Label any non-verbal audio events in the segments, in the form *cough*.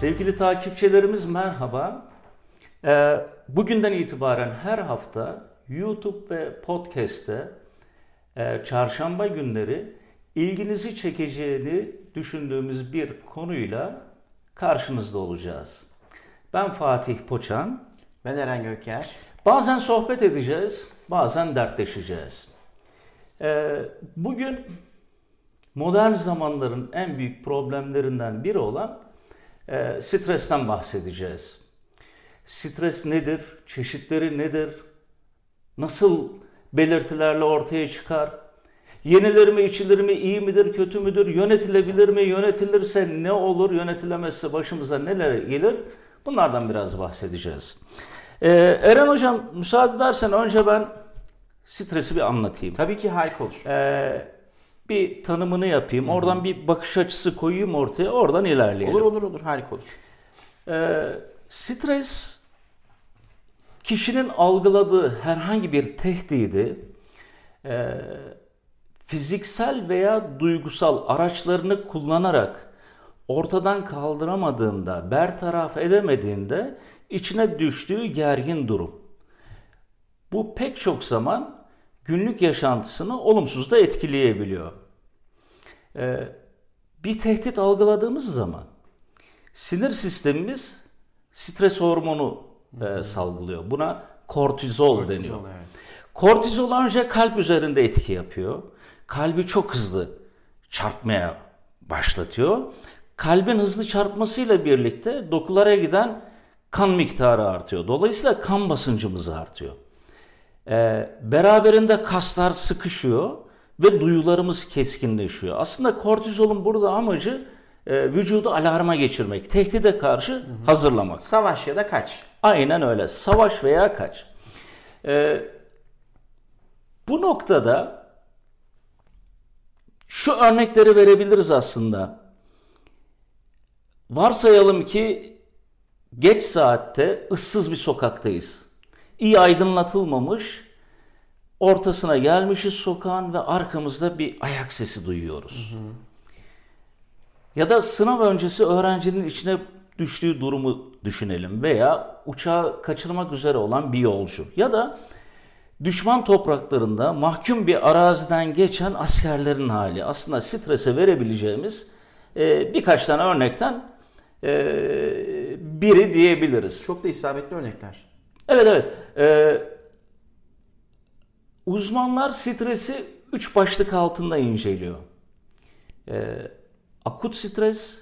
Sevgili takipçilerimiz merhaba. Ee, bugünden itibaren her hafta YouTube ve Podcast'te e, çarşamba günleri ilginizi çekeceğini düşündüğümüz bir konuyla karşınızda olacağız. Ben Fatih Poçan. Ben Eren Göker. Bazen sohbet edeceğiz, bazen dertleşeceğiz. Ee, bugün modern zamanların en büyük problemlerinden biri olan e, stresten bahsedeceğiz. Stres nedir? Çeşitleri nedir? Nasıl belirtilerle ortaya çıkar? Yenilir mi, içilir mi, iyi midir, kötü müdür, yönetilebilir mi, yönetilirse ne olur, yönetilemezse başımıza neler gelir? Bunlardan biraz bahsedeceğiz. Ee, Eren Hocam müsaade edersen önce ben stresi bir anlatayım. Tabii ki harika olur. Ee, bir tanımını yapayım, oradan bir bakış açısı koyayım ortaya, oradan ilerleyelim. Olur olur olur harika olur. Ee, stres kişinin algıladığı herhangi bir tehdidi e, fiziksel veya duygusal araçlarını kullanarak ortadan kaldıramadığında, bertaraf edemediğinde içine düştüğü gergin durum. Bu pek çok zaman günlük yaşantısını olumsuz da etkileyebiliyor. Ee, bir tehdit algıladığımız zaman sinir sistemimiz stres hormonu e, salgılıyor. Buna kortizol, Kortizol, deniyor. evet. Kortizol önce kalp üzerinde etki yapıyor. Kalbi çok hızlı çarpmaya başlatıyor. Kalbin hızlı çarpmasıyla birlikte dokulara giden kan miktarı artıyor. Dolayısıyla kan basıncımız artıyor. Ee, beraberinde kaslar sıkışıyor ve duyularımız keskinleşiyor. Aslında kortizolun burada amacı e, vücudu alarma geçirmek, tehdide karşı hazırlamak. Savaş ya da kaç. Aynen öyle. Savaş veya kaç. Ee, bu noktada şu örnekleri verebiliriz aslında. Varsayalım ki geç saatte ıssız bir sokaktayız. İyi aydınlatılmamış, ortasına gelmişiz sokağın ve arkamızda bir ayak sesi duyuyoruz. Ya da sınav öncesi öğrencinin içine düştüğü durumu düşünelim veya uçağı kaçırmak üzere olan bir yolcu ya da düşman topraklarında mahkum bir araziden geçen askerlerin hali. Aslında strese verebileceğimiz e, birkaç tane örnekten e, biri diyebiliriz. Çok da isabetli örnekler. Evet evet. Ee, uzmanlar stresi üç başlık altında inceliyor. Ee, akut stres,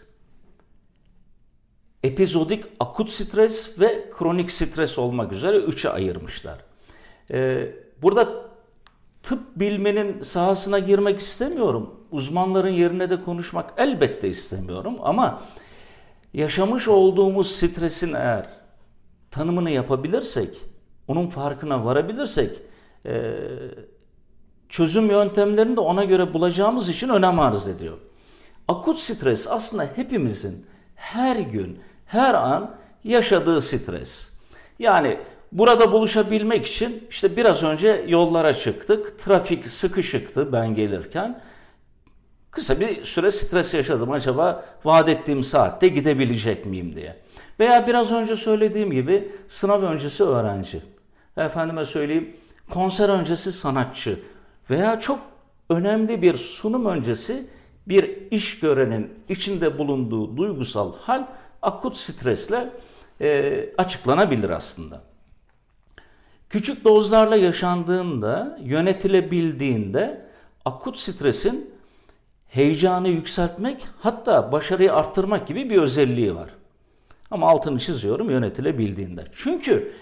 epizodik akut stres ve kronik stres olmak üzere üçe ayırmışlar. Ee, burada tıp bilmenin sahasına girmek istemiyorum. Uzmanların yerine de konuşmak elbette istemiyorum ama yaşamış olduğumuz stresin eğer tanımını yapabilirsek, onun farkına varabilirsek, e, çözüm yöntemlerini de ona göre bulacağımız için önem arz ediyor. Akut stres aslında hepimizin her gün, her an yaşadığı stres. Yani burada buluşabilmek için işte biraz önce yollara çıktık. Trafik sıkışıktı ben gelirken. Kısa bir süre stres yaşadım. Acaba vaat ettiğim saatte gidebilecek miyim diye. Veya biraz önce söylediğim gibi sınav öncesi öğrenci. Efendime söyleyeyim konser öncesi sanatçı. Veya çok önemli bir sunum öncesi bir iş görenin içinde bulunduğu duygusal hal akut stresle e, açıklanabilir aslında. Küçük dozlarla yaşandığında, yönetilebildiğinde akut stresin heyecanı yükseltmek hatta başarıyı arttırmak gibi bir özelliği var. Ama altını çiziyorum yönetilebildiğinde. Çünkü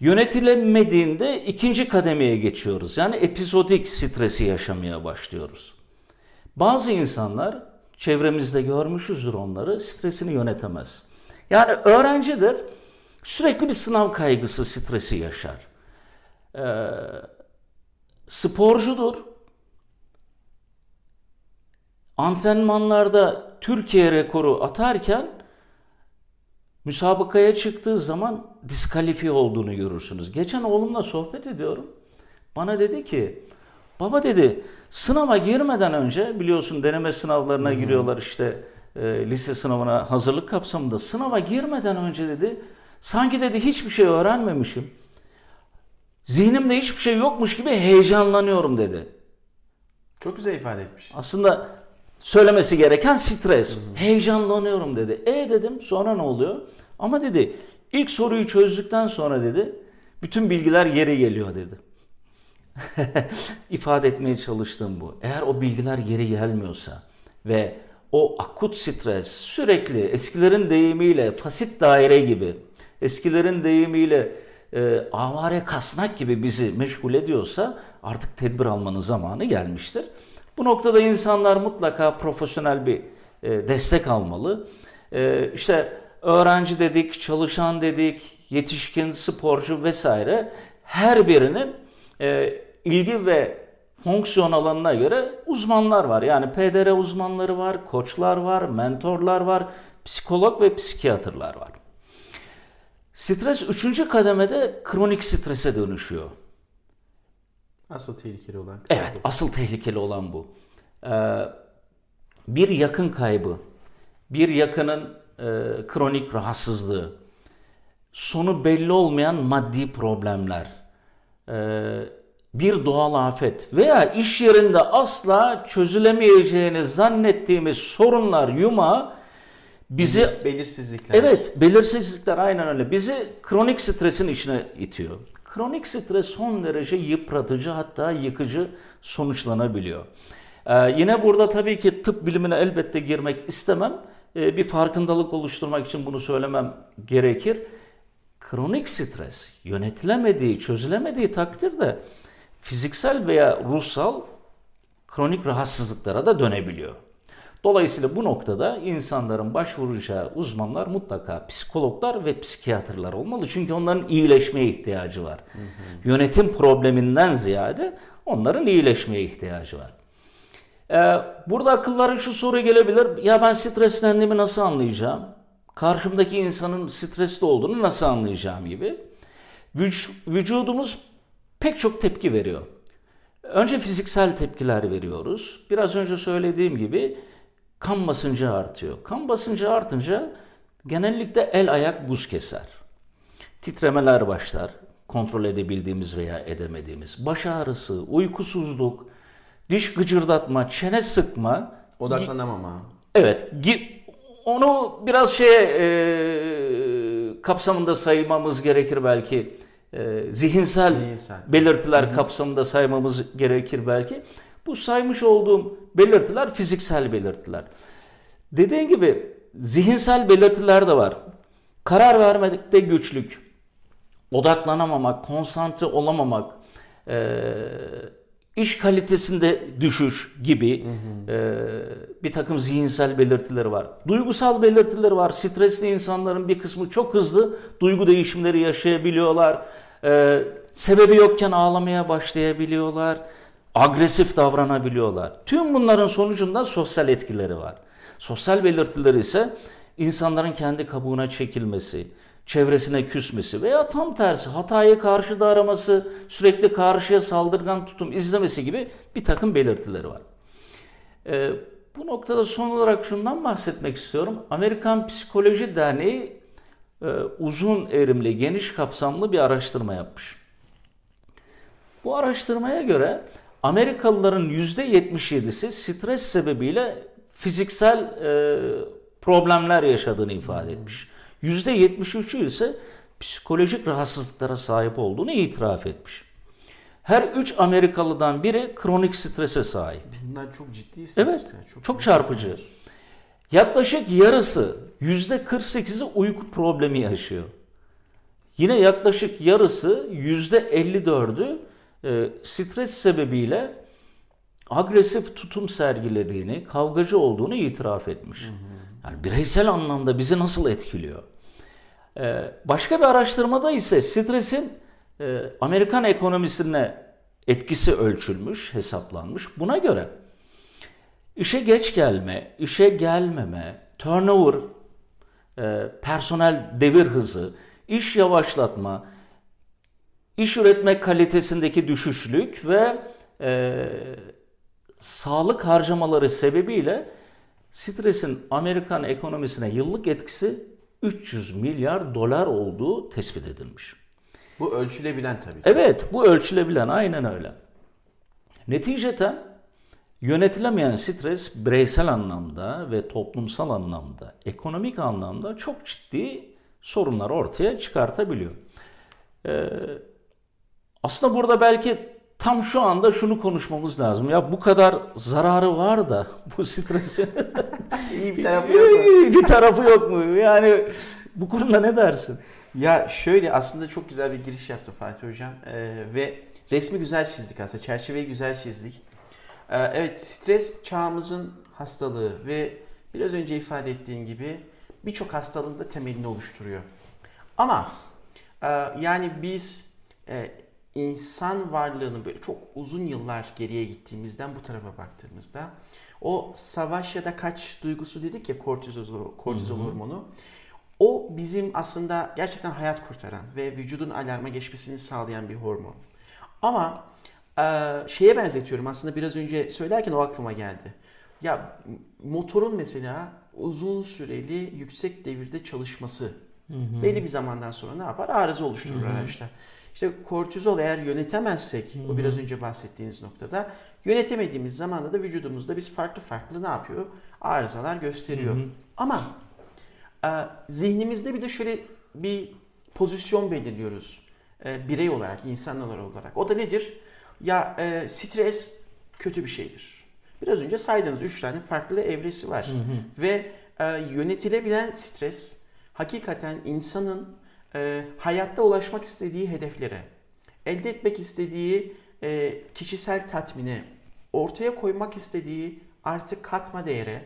yönetilemediğinde ikinci kademeye geçiyoruz. Yani epizodik stresi yaşamaya başlıyoruz. Bazı insanlar çevremizde görmüşüzdür onları stresini yönetemez. Yani öğrencidir sürekli bir sınav kaygısı stresi yaşar. Ee, sporcudur antrenmanlarda Türkiye rekoru atarken müsabakaya çıktığı zaman diskalifiye olduğunu görürsünüz. Geçen oğlumla sohbet ediyorum. Bana dedi ki, baba dedi sınava girmeden önce biliyorsun deneme sınavlarına giriyorlar işte e, lise sınavına hazırlık kapsamında sınava girmeden önce dedi sanki dedi hiçbir şey öğrenmemişim. Zihnimde hiçbir şey yokmuş gibi heyecanlanıyorum dedi. Çok güzel ifade etmiş. Aslında söylemesi gereken stres. Heyecanlanıyorum dedi. E dedim sonra ne oluyor? Ama dedi ilk soruyu çözdükten sonra dedi bütün bilgiler geri geliyor dedi. *laughs* İfade etmeye çalıştığım bu. Eğer o bilgiler geri gelmiyorsa ve o akut stres sürekli eskilerin deyimiyle fasit daire gibi, eskilerin deyimiyle e, avare kasnak gibi bizi meşgul ediyorsa artık tedbir almanın zamanı gelmiştir. Bu noktada insanlar mutlaka profesyonel bir e, destek almalı. E, işte öğrenci dedik, çalışan dedik, yetişkin, sporcu vesaire her birinin e, ilgi ve fonksiyon alanına göre uzmanlar var. Yani PDR uzmanları var, koçlar var, mentorlar var, psikolog ve psikiyatrlar var. Stres üçüncü kademede kronik strese dönüşüyor. Asıl tehlikeli olan Evet, asıl tehlikeli olan bu. Ee, bir yakın kaybı, bir yakının e, kronik rahatsızlığı, sonu belli olmayan maddi problemler, e, bir doğal afet veya iş yerinde asla çözülemeyeceğini zannettiğimiz sorunlar yumağı bizi Belir- belirsizlikler. Evet, belirsizlikler aynen öyle. Bizi kronik stresin içine itiyor. Kronik stres son derece yıpratıcı hatta yıkıcı sonuçlanabiliyor. Ee, yine burada tabii ki tıp bilimine elbette girmek istemem. Ee, bir farkındalık oluşturmak için bunu söylemem gerekir. Kronik stres yönetilemediği, çözülemediği takdirde fiziksel veya ruhsal kronik rahatsızlıklara da dönebiliyor. Dolayısıyla bu noktada insanların başvuracağı uzmanlar mutlaka psikologlar ve psikiyatrlar olmalı. Çünkü onların iyileşmeye ihtiyacı var. Yönetim probleminden ziyade onların iyileşmeye ihtiyacı var. Ee, burada akıllara şu soru gelebilir. Ya ben streslendiğimi nasıl anlayacağım? Karşımdaki insanın stresli olduğunu nasıl anlayacağım gibi. Vüc- vücudumuz pek çok tepki veriyor. Önce fiziksel tepkiler veriyoruz. Biraz önce söylediğim gibi kan basıncı artıyor. Kan basıncı artınca genellikle el ayak buz keser. Titremeler başlar. Kontrol edebildiğimiz veya edemediğimiz. Baş ağrısı, uykusuzluk, diş gıcırdatma, çene sıkma. Odaklanamama. Evet, onu biraz şey e, kapsamında saymamız gerekir belki. E, zihinsel, Zihinsel. belirtiler kapsamında saymamız gerekir belki. Bu saymış olduğum belirtiler fiziksel belirtiler. Dediğim gibi zihinsel belirtiler de var. Karar vermekte güçlük, odaklanamamak, konsantre olamamak, e, iş kalitesinde düşüş gibi e, bir takım zihinsel belirtileri var. Duygusal belirtileri var. Stresli insanların bir kısmı çok hızlı duygu değişimleri yaşayabiliyorlar. E, sebebi yokken ağlamaya başlayabiliyorlar. Agresif davranabiliyorlar. Tüm bunların sonucunda sosyal etkileri var. Sosyal belirtileri ise insanların kendi kabuğuna çekilmesi, çevresine küsmesi veya tam tersi hatayı karşıda araması, sürekli karşıya saldırgan tutum izlemesi gibi bir takım belirtileri var. Ee, bu noktada son olarak şundan bahsetmek istiyorum. Amerikan Psikoloji Derneği e, uzun erimli, geniş kapsamlı bir araştırma yapmış. Bu araştırmaya göre Amerikalıların %77'si stres sebebiyle fiziksel e, problemler yaşadığını ifade etmiş. %73'ü ise psikolojik rahatsızlıklara sahip olduğunu itiraf etmiş. Her üç Amerikalıdan biri kronik strese sahip. Bunlar çok ciddi Evet, istatistikler. çok çarpıcı. Yaklaşık yarısı, %48'i uyku problemi yaşıyor. Yine yaklaşık yarısı, %54'ü e, stres sebebiyle agresif tutum sergilediğini, kavgacı olduğunu itiraf etmiş. Yani bireysel anlamda bizi nasıl etkiliyor? Ee, başka bir araştırmada ise stresin e, Amerikan ekonomisine etkisi ölçülmüş, hesaplanmış. Buna göre işe geç gelme, işe gelmeme, turnover, e, personel devir hızı, iş yavaşlatma, iş üretme kalitesindeki düşüşlük ve e, sağlık harcamaları sebebiyle stresin Amerikan ekonomisine yıllık etkisi 300 milyar dolar olduğu tespit edilmiş. Bu ölçülebilen tabii ki. Evet, bu ölçülebilen aynen öyle. Neticeten yönetilemeyen stres bireysel anlamda ve toplumsal anlamda, ekonomik anlamda çok ciddi sorunlar ortaya çıkartabiliyor. Ee, aslında burada belki tam şu anda şunu konuşmamız lazım. Ya bu kadar zararı var da *laughs* bu stresin *laughs* İyi bir tarafı yok mu? bir tarafı yok mu? Yani bu konuda ne dersin? Ya şöyle aslında çok güzel bir giriş yaptı Fatih Hocam Ee, ve resmi güzel çizdik aslında çerçeveyi güzel çizdik. Ee, evet stres çağımızın hastalığı ve biraz önce ifade ettiğin gibi birçok hastalığın da temelini oluşturuyor. Ama e, yani biz e, insan varlığının böyle çok uzun yıllar geriye gittiğimizden bu tarafa baktığımızda o savaş ya da kaç duygusu dedik ya kortizol, kortizol hormonu. O bizim aslında gerçekten hayat kurtaran ve vücudun alarma geçmesini sağlayan bir hormon. Ama e, şeye benzetiyorum aslında biraz önce söylerken o aklıma geldi. Ya motorun mesela uzun süreli yüksek devirde çalışması belli bir zamandan sonra ne yapar? Arıza oluşturur araçta. İşte kortizol eğer yönetemezsek o biraz önce bahsettiğiniz noktada yönetemediğimiz zamanda da vücudumuzda biz farklı farklı ne yapıyor? Arızalar gösteriyor. Ama e, zihnimizde bir de şöyle bir pozisyon belirliyoruz. E, birey olarak, insanlar olarak. O da nedir? Ya e, stres kötü bir şeydir. Biraz önce saydığınız üç tane farklı evresi var. Ve e, yönetilebilen stres hakikaten insanın e, hayatta ulaşmak istediği hedeflere, elde etmek istediği e, kişisel tatmine, ortaya koymak istediği artık katma değere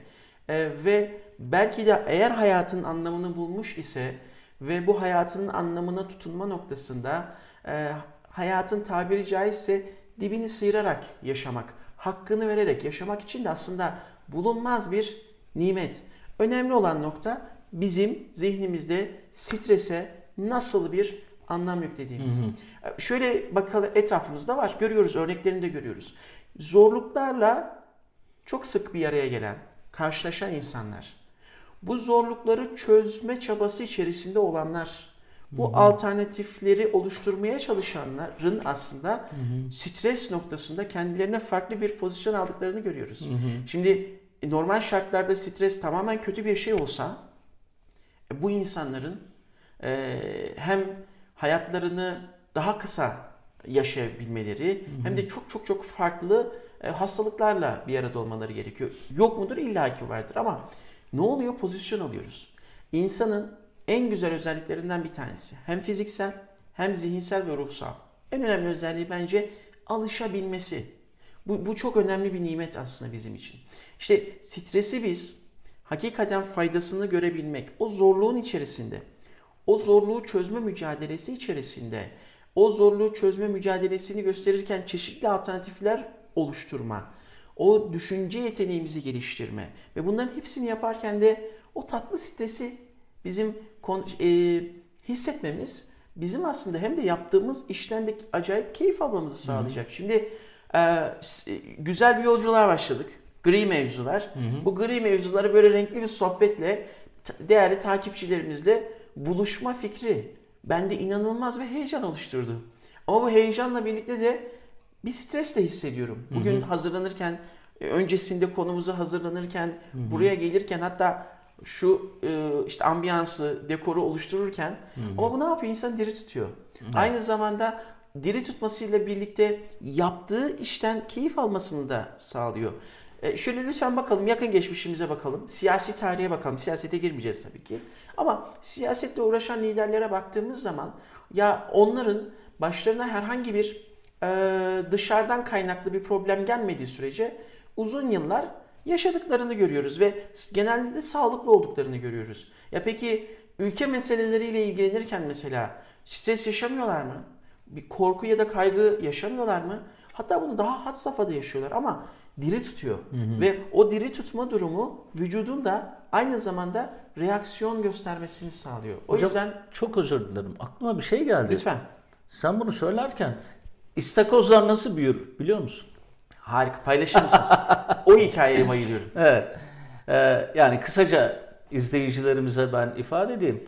e, ve belki de eğer hayatın anlamını bulmuş ise ve bu hayatın anlamına tutunma noktasında e, hayatın tabiri caizse dibini sıyırarak yaşamak, hakkını vererek yaşamak için de aslında bulunmaz bir nimet. Önemli olan nokta bizim zihnimizde strese nasıl bir anlam yüklediğimiz. Şöyle bakalım etrafımızda var. Görüyoruz, örneklerini de görüyoruz. Zorluklarla çok sık bir araya gelen, karşılaşan insanlar. Bu zorlukları çözme çabası içerisinde olanlar. Bu alternatifleri oluşturmaya çalışanların aslında stres noktasında kendilerine farklı bir pozisyon aldıklarını görüyoruz. Şimdi normal şartlarda stres tamamen kötü bir şey olsa e, bu insanların e, hem hayatlarını daha kısa yaşayabilmeleri hem de çok çok çok farklı e, hastalıklarla bir arada olmaları gerekiyor. Yok mudur? İlla ki vardır ama ne oluyor? Pozisyon alıyoruz. İnsanın en güzel özelliklerinden bir tanesi. Hem fiziksel hem zihinsel ve ruhsal. En önemli özelliği bence alışabilmesi. Bu, bu çok önemli bir nimet aslında bizim için. İşte stresi biz hakikaten faydasını görebilmek, o zorluğun içerisinde, o zorluğu çözme mücadelesi içerisinde, o zorluğu çözme mücadelesini gösterirken çeşitli alternatifler oluşturma, o düşünce yeteneğimizi geliştirme ve bunların hepsini yaparken de o tatlı stresi bizim e, hissetmemiz bizim aslında hem de yaptığımız işten de acayip keyif almamızı sağlayacak. Hı hı. Şimdi e, güzel bir yolculuğa başladık. Gri mevzular. Hı hı. Bu gri mevzuları böyle renkli bir sohbetle değerli takipçilerimizle buluşma fikri bende inanılmaz bir heyecan oluşturdu. Ama bu heyecanla birlikte de bir stres de hissediyorum. Bugün hı hı. hazırlanırken, öncesinde konumuza hazırlanırken, hı hı. buraya gelirken hatta şu işte ambiyansı, dekoru oluştururken hı hı. ama bu ne yapıyor? İnsanı diri tutuyor. Hı. Aynı zamanda diri tutmasıyla birlikte yaptığı işten keyif almasını da sağlıyor. E, şöyle lütfen bakalım yakın geçmişimize bakalım. Siyasi tarihe bakalım. Siyasete girmeyeceğiz tabii ki. Ama siyasetle uğraşan liderlere baktığımız zaman ya onların başlarına herhangi bir e, dışarıdan kaynaklı bir problem gelmediği sürece uzun yıllar yaşadıklarını görüyoruz ve genelde de sağlıklı olduklarını görüyoruz. Ya peki ülke meseleleriyle ilgilenirken mesela stres yaşamıyorlar mı? Bir korku ya da kaygı yaşamıyorlar mı? Hatta bunu daha had safhada yaşıyorlar ama diri tutuyor. Hı hı. Ve o diri tutma durumu vücudun da aynı zamanda reaksiyon göstermesini sağlıyor. O Hocam, yüzden çok özür dilerim. Aklıma bir şey geldi. Lütfen. Sen bunu söylerken istakozlar nasıl büyür biliyor musun? Harika. Paylaşır mısınız? *laughs* o hikayeye bayılıyorum. Evet. Ee, yani kısaca izleyicilerimize ben ifade edeyim.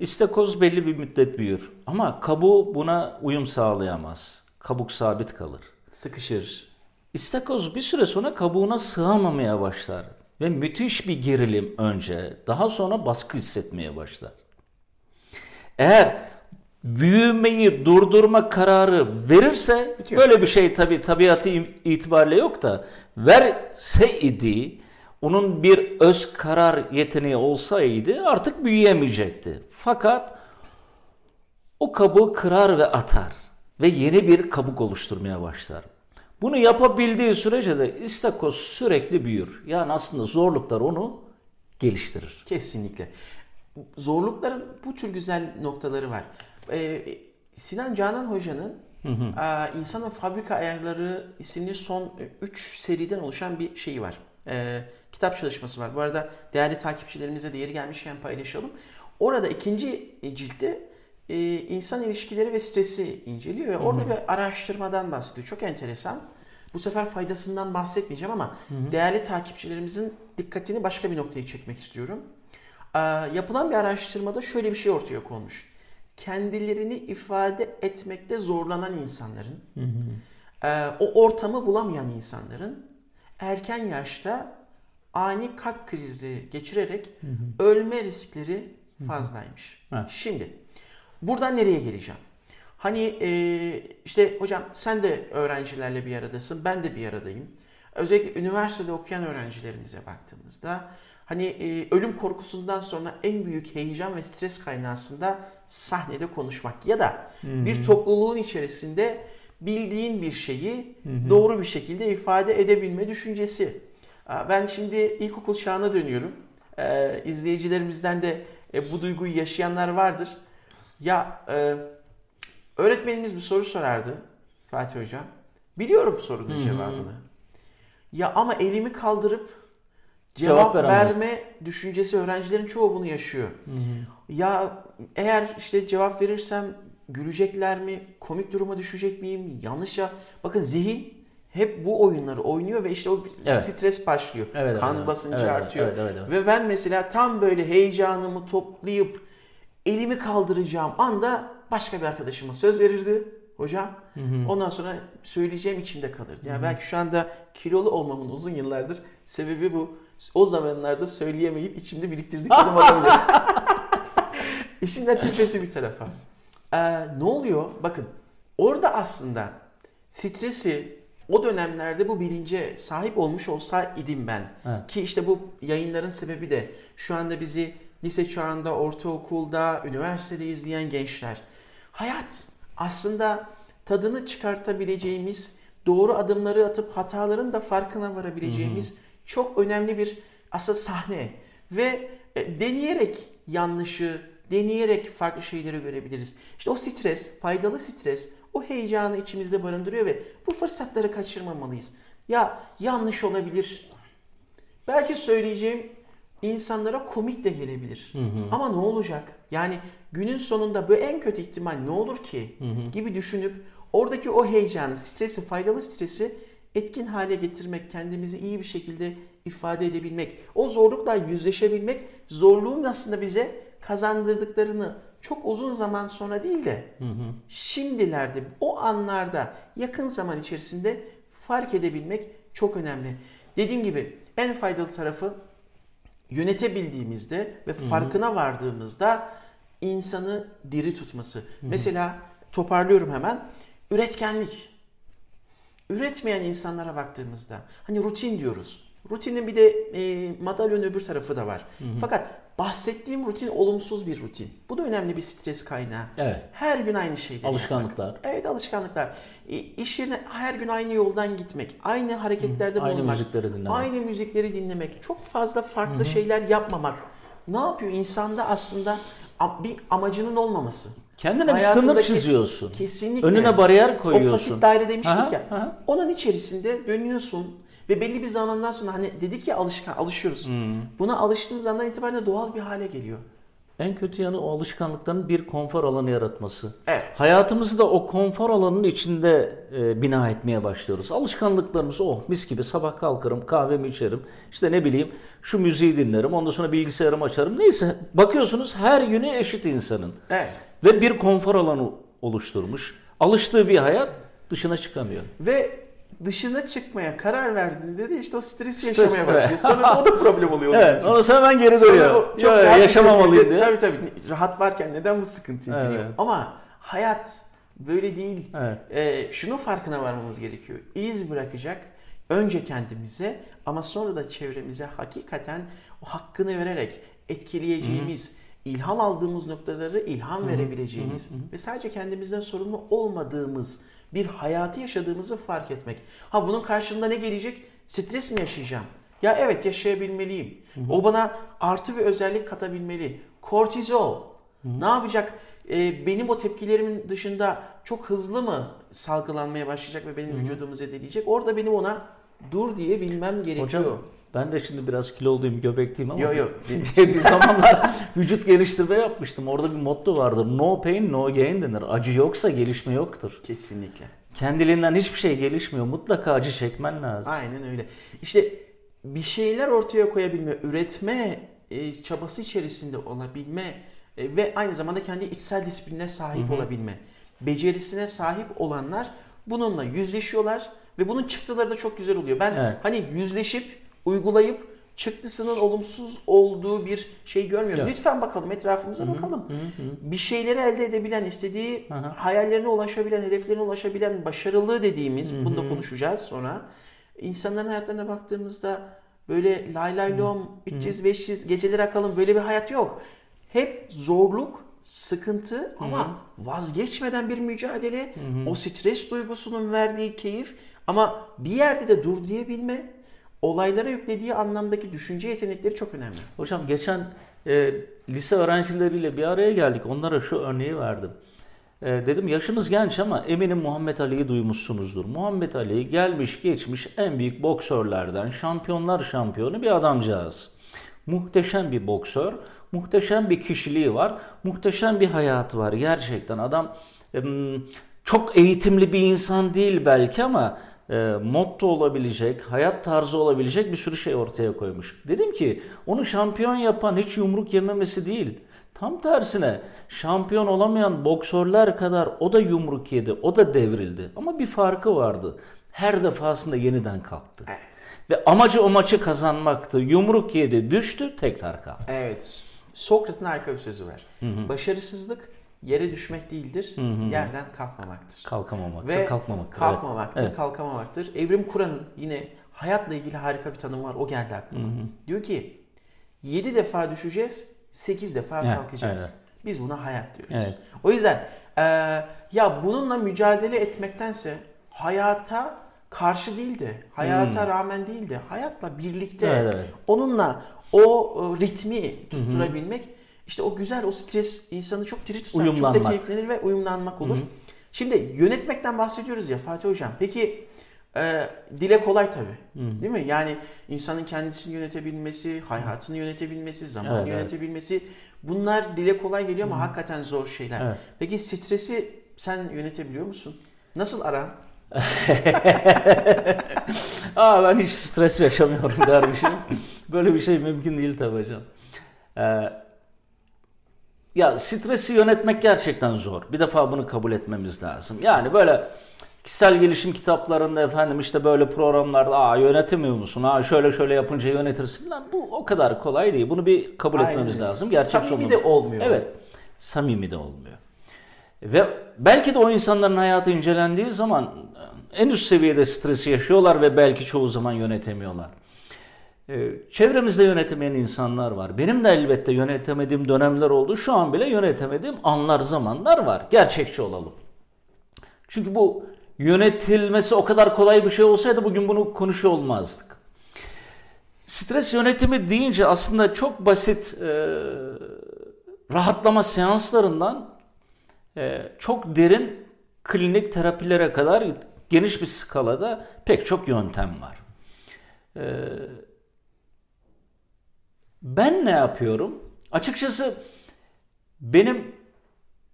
İstakoz belli bir müddet büyür ama kabuğu buna uyum sağlayamaz. Kabuk sabit kalır. Sıkışır. İstakoz bir süre sonra kabuğuna sığamamaya başlar ve müthiş bir gerilim önce, daha sonra baskı hissetmeye başlar. Eğer büyümeyi durdurma kararı verirse Bitiyor. böyle bir şey tabi tabiatı itibariyle yok da verseydi onun bir öz karar yeteneği olsaydı artık büyüyemeyecekti. Fakat o kabuğu kırar ve atar ve yeni bir kabuk oluşturmaya başlar. Bunu yapabildiği sürece de istakoz sürekli büyür. Yani aslında zorluklar onu geliştirir. Kesinlikle. Zorlukların bu tür güzel noktaları var. Ee, Sinan Canan Hoca'nın e, İnsanın Fabrika Ayarları isimli son 3 seriden oluşan bir şeyi var. Ee, kitap çalışması var. Bu arada değerli takipçilerimize de yeri gelmişken paylaşalım. Orada ikinci ciltte e, insan ilişkileri ve stresi inceliyor ve orada bir araştırmadan bahsediyor. Çok enteresan. Bu sefer faydasından bahsetmeyeceğim ama değerli takipçilerimizin dikkatini başka bir noktaya çekmek istiyorum. Ee, yapılan bir araştırmada şöyle bir şey ortaya konmuş. Kendilerini ifade etmekte zorlanan insanların, e, o ortamı bulamayan insanların erken yaşta ani kalp krizi geçirerek ölme riskleri fazlaymış. Evet. Şimdi buradan nereye geleceğim? Hani e, işte hocam sen de öğrencilerle bir aradasın, ben de bir aradayım. Özellikle üniversitede okuyan öğrencilerimize baktığımızda hani e, ölüm korkusundan sonra en büyük heyecan ve stres kaynağı aslında sahnede konuşmak ya da bir topluluğun içerisinde bildiğin bir şeyi doğru bir şekilde ifade edebilme düşüncesi. Ben şimdi ilkokul çağına dönüyorum. Ee, izleyicilerimizden de e, bu duyguyu yaşayanlar vardır. Ya e, öğretmenimiz bir soru sorardı Fatih Hocam. Biliyorum bu sorunun cevabını. Ya ama elimi kaldırıp cevap, Cevap verme düşüncesi öğrencilerin çoğu bunu yaşıyor. Ya eğer işte cevap verirsem gülecekler mi? Komik duruma düşecek miyim? Yanlış ya. Bakın zihin hep bu oyunları oynuyor ve işte o Evet. stres başlıyor. Evet, kan evet, basıncı evet, artıyor. evet, evet, evet. Ve ben mesela tam böyle heyecanımı toplayıp elimi kaldıracağım anda başka bir arkadaşıma söz verirdi hocam. Ondan sonra söyleyeceğim içimde kalırdı. Yani belki şu anda kilolu olmamın uzun yıllardır sebebi bu. O zamanlarda söyleyemeyip içimde biriktirdiklerim *laughs* olabilir. İşin latifesi bir tarafa. Ee, ne oluyor? Bakın orada aslında stresi o dönemlerde bu bilince sahip olmuş olsaydım ben Evet. ki işte bu yayınların sebebi de şu anda bizi lise çağında, ortaokulda, üniversitede izleyen gençler. Hayat aslında tadını çıkartabileceğimiz, doğru adımları atıp hataların da farkına varabileceğimiz çok önemli bir aslında sahne. Ve e, deneyerek yanlışı, deneyerek farklı şeyleri görebiliriz. İşte o stres, faydalı stres, o heyecanı içimizde barındırıyor ve bu fırsatları kaçırmamalıyız. Ya yanlış olabilir. Belki söyleyeceğim insanlara komik de gelebilir. Ama ne olacak? Yani günün sonunda bu en kötü ihtimal ne olur ki gibi düşünüp oradaki o heyecanı, stresi, faydalı stresi etkin hale getirmek, kendimizi iyi bir şekilde ifade edebilmek, o zorlukla yüzleşebilmek, zorluğun aslında bize kazandırdıklarını çok uzun zaman sonra değil de şimdilerde, o anlarda, yakın zaman içerisinde fark edebilmek çok önemli. Dediğim gibi en faydalı tarafı yönetebildiğimizde ve farkına vardığımızda insanı diri tutması. Mesela toparlıyorum hemen. Üretkenlik. Üretmeyen insanlara baktığımızda hani rutin diyoruz. Rutinin bir de e, madalyonun öbür tarafı da var. Fakat bahsettiğim rutin olumsuz bir rutin. Bu da önemli bir stres kaynağı. Evet. Her gün aynı şeyleri Alışkanlıklar. yapmak. Evet alışkanlıklar. İş yerine her gün aynı yoldan gitmek, aynı hareketlerde Aynı bulunmak, müzikleri dinlemek. aynı müzikleri dinlemek, çok fazla farklı şeyler yapmamak. Ne yapıyor insanda aslında bir amacının olmaması. Kendine bir sınır çiziyorsun. Kesinlikle. Önüne bariyer O koyuyorsun. fasit daire demiştik Aha, ya. aha. Onun içerisinde dönüyorsun ve belli bir zamandan sonra hani dedik ya alışkan alışıyoruz. Buna alıştığın zamandan itibaren doğal bir hale geliyor. En kötü yanı o alışkanlıkların bir konfor alanı yaratması. Evet. Hayatımızı da o konfor alanının içinde e, bina etmeye başlıyoruz. Alışkanlıklarımız oh mis gibi sabah kalkarım kahvemi içerim. İşte ne bileyim şu müziği dinlerim ondan sonra bilgisayarımı açarım. Neyse bakıyorsunuz her günü eşit insanın. Evet. Ve bir konfor alanı oluşturmuş. Alıştığı bir hayat dışına çıkamıyor. Ve dışına çıkmaya karar verdiğinde de işte o stresi Stres, yaşamaya başlıyor. Sonra o da problem oluyor. *laughs* Evet, için. onu hemen geri Sonra dönüyor. çok Ya, rahat bir yaşamamalıyım şekilde- diyor. Tabii tabii. Rahat varken neden bu sıkıntı Evet. yaşanıyor? Ama hayat böyle değil. Evet. Ee, şunun farkına varmamız gerekiyor. İz bırakacak önce kendimize ama sonra da çevremize hakikaten o hakkını vererek etkileyeceğimiz, ilham aldığımız noktaları ilham verebileceğimiz ve sadece kendimizden sorumlu olmadığımız bir hayatı yaşadığımızı fark etmek. Ha bunun karşılığında ne gelecek? Stres mi yaşayacağım? Ya evet yaşayabilmeliyim. O bana artı bir özellik katabilmeli. Kortizol. Ne yapacak? Ee, benim o tepkilerimin dışında çok hızlı mı salgılanmaya başlayacak ve benim vücudumu zedeleyecek? Orada benim ona dur diye bilmem gerekiyor. Hocam ben de şimdi biraz kiloluyum, göbekliyim ama Yok yok. *laughs* bir zamanlar vücut geliştirme yapmıştım. Orada bir motto vardır. No pain, no gain denir. Acı yoksa gelişme yoktur. Kesinlikle. Kendiliğinden hiçbir şey gelişmiyor. Mutlaka acı çekmen lazım. Aynen öyle. İşte bir şeyler ortaya koyabilme, üretme e, çabası içerisinde olabilme e, ve aynı zamanda kendi içsel disiplinine sahip olabilme becerisine sahip olanlar bununla yüzleşiyorlar ve bunun çıktıları da çok güzel oluyor. Ben Evet. hani yüzleşip uygulayıp çıktısının olumsuz olduğu bir şey görmüyorum. Evet. Lütfen bakalım etrafımıza bakalım. Bir şeyleri elde edebilen, istediği Hı hı. hayallerine ulaşabilen, hedeflerine ulaşabilen başarılı dediğimiz, bunu da konuşacağız sonra. İnsanların hayatlarına baktığımızda böyle lay lay lom, 300 500 geceleri akalım böyle bir hayat yok. Hep zorluk, sıkıntı ama vazgeçmeden bir mücadele, o stres duygusunun verdiği keyif ama bir yerde de dur diyebilme, olaylara yüklediği anlamdaki düşünce yetenekleri çok önemli. Hocam geçen e, lise öğrencileriyle bir araya geldik. Onlara şu örneği verdim. E, dedim yaşınız genç ama eminim Muhammed Ali'yi duymuşsunuzdur. Muhammed Ali gelmiş geçmiş en büyük boksörlerden, şampiyonlar şampiyonu bir adamcağız. Muhteşem bir boksör, muhteşem bir kişiliği var, muhteşem bir hayatı var gerçekten. Adam em, çok eğitimli bir insan değil belki ama e, motto olabilecek, hayat tarzı olabilecek bir sürü şey ortaya koymuş. Dedim ki onu şampiyon yapan hiç yumruk yememesi değil. Tam tersine şampiyon olamayan boksörler kadar o da yumruk yedi, o da devrildi. Ama bir farkı vardı. Her defasında yeniden kalktı. Evet. Ve amacı o maçı kazanmaktı. Yumruk yedi, düştü, tekrar kalktı. Evet. Sokrat'ın harika bir sözü var. Başarısızlık yere düşmek değildir, yerden kalkmamaktır. Kalkamamaktır, Ve kalkmamaktır. kalkmamaktır, Evet. kalkamamaktır. Evrim Kur'an'ın yine hayatla ilgili harika bir tanım var. O geldi aklıma. Diyor ki 7 defa düşeceğiz, 8 defa Evet, kalkacağız. evet. Biz buna hayat diyoruz. Evet. O yüzden eee, ya bununla mücadele etmektense hayata karşı değil de, hayata rağmen değil de, hayatla birlikte Hmm. Evet, evet. onunla o e, ritmi tutturabilmek işte o güzel o stres insanı çok diri tutar, çok da Uyumlanmak. keyiflenir ve uyumlanmak olur. Şimdi yönetmekten bahsediyoruz ya Fatih Hocam. Peki e, dile kolay tabii. Değil mi? Yani insanın kendisini yönetebilmesi, hayatını yönetebilmesi, zamanı Evet, evet. yönetebilmesi bunlar dile kolay geliyor ama hakikaten zor şeyler. Evet. Peki stresi sen yönetebiliyor musun? Nasıl aran? *laughs* Aa ben hiç stres yaşamıyorum dermişim. Böyle bir şey mümkün değil tabii hocam. Ee, ya stresi yönetmek gerçekten zor. Bir defa bunu kabul etmemiz lazım. Yani böyle kişisel gelişim kitaplarında efendim işte böyle programlarda aa yönetemiyor musun? Aa şöyle şöyle yapınca yönetirsin falan. Bu o kadar kolay değil. Bunu bir kabul Aynen etmemiz lazım. Gerçekçi Samimi olmamız de olmuyor. Evet. Samimi de olmuyor. Ve belki de o insanların hayatı incelendiği zaman en üst seviyede stresi yaşıyorlar ve belki çoğu zaman yönetemiyorlar. Ee, Çevremizde yönetemeyen insanlar var. Benim de elbette yönetemediğim dönemler oldu. Şu an bile yönetemediğim anlar, zamanlar var. Gerçekçi olalım. Çünkü bu yönetilmesi o kadar kolay bir şey olsaydı bugün bunu konuşuyor olmazdık. Stres yönetimi deyince aslında çok basit e, rahatlama seanslarından e, çok derin klinik terapilere kadar geniş bir skalada pek çok yöntem var. E, ben ne yapıyorum? Açıkçası benim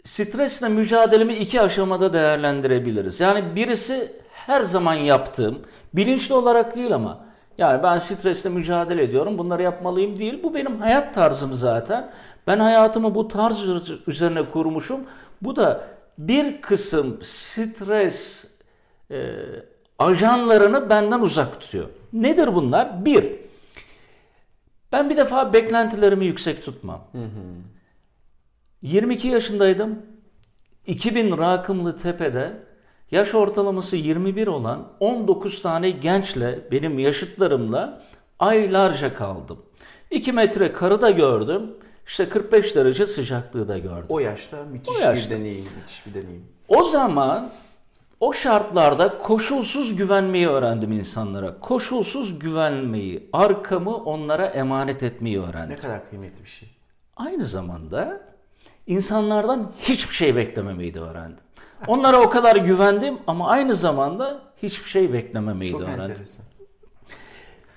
stresle mücadelemi iki aşamada değerlendirebiliriz. Yani birisi her zaman yaptığım, bilinçli olarak değil ama yani ben stresle mücadele ediyorum, bunları yapmalıyım değil. Bu benim hayat tarzım zaten. Ben hayatımı bu tarz üzerine kurmuşum. Bu da bir kısım stres e, ajanlarını benden uzak tutuyor. Nedir bunlar? Bir, ben bir defa beklentilerimi yüksek tutmam. Hı hı. 22 yaşındaydım. 2000 Rakımlı Tepe'de yaş ortalaması 21 olan 19 tane gençle benim yaşıtlarımla aylarca kaldım. 2 metre karı da gördüm. İşte 45 derece sıcaklığı da gördüm. O yaşta müthiş o yaşta. bir deneyim, müthiş bir deneyim. O zaman o şartlarda koşulsuz güvenmeyi öğrendim insanlara. Koşulsuz güvenmeyi, arkamı onlara emanet etmeyi öğrendim. Ne kadar kıymetli bir şey. Aynı zamanda insanlardan hiçbir şey beklememeyi de öğrendim. Onlara o kadar güvendim ama aynı zamanda hiçbir şey beklememeyi Çok de öğrendim. Enteresan.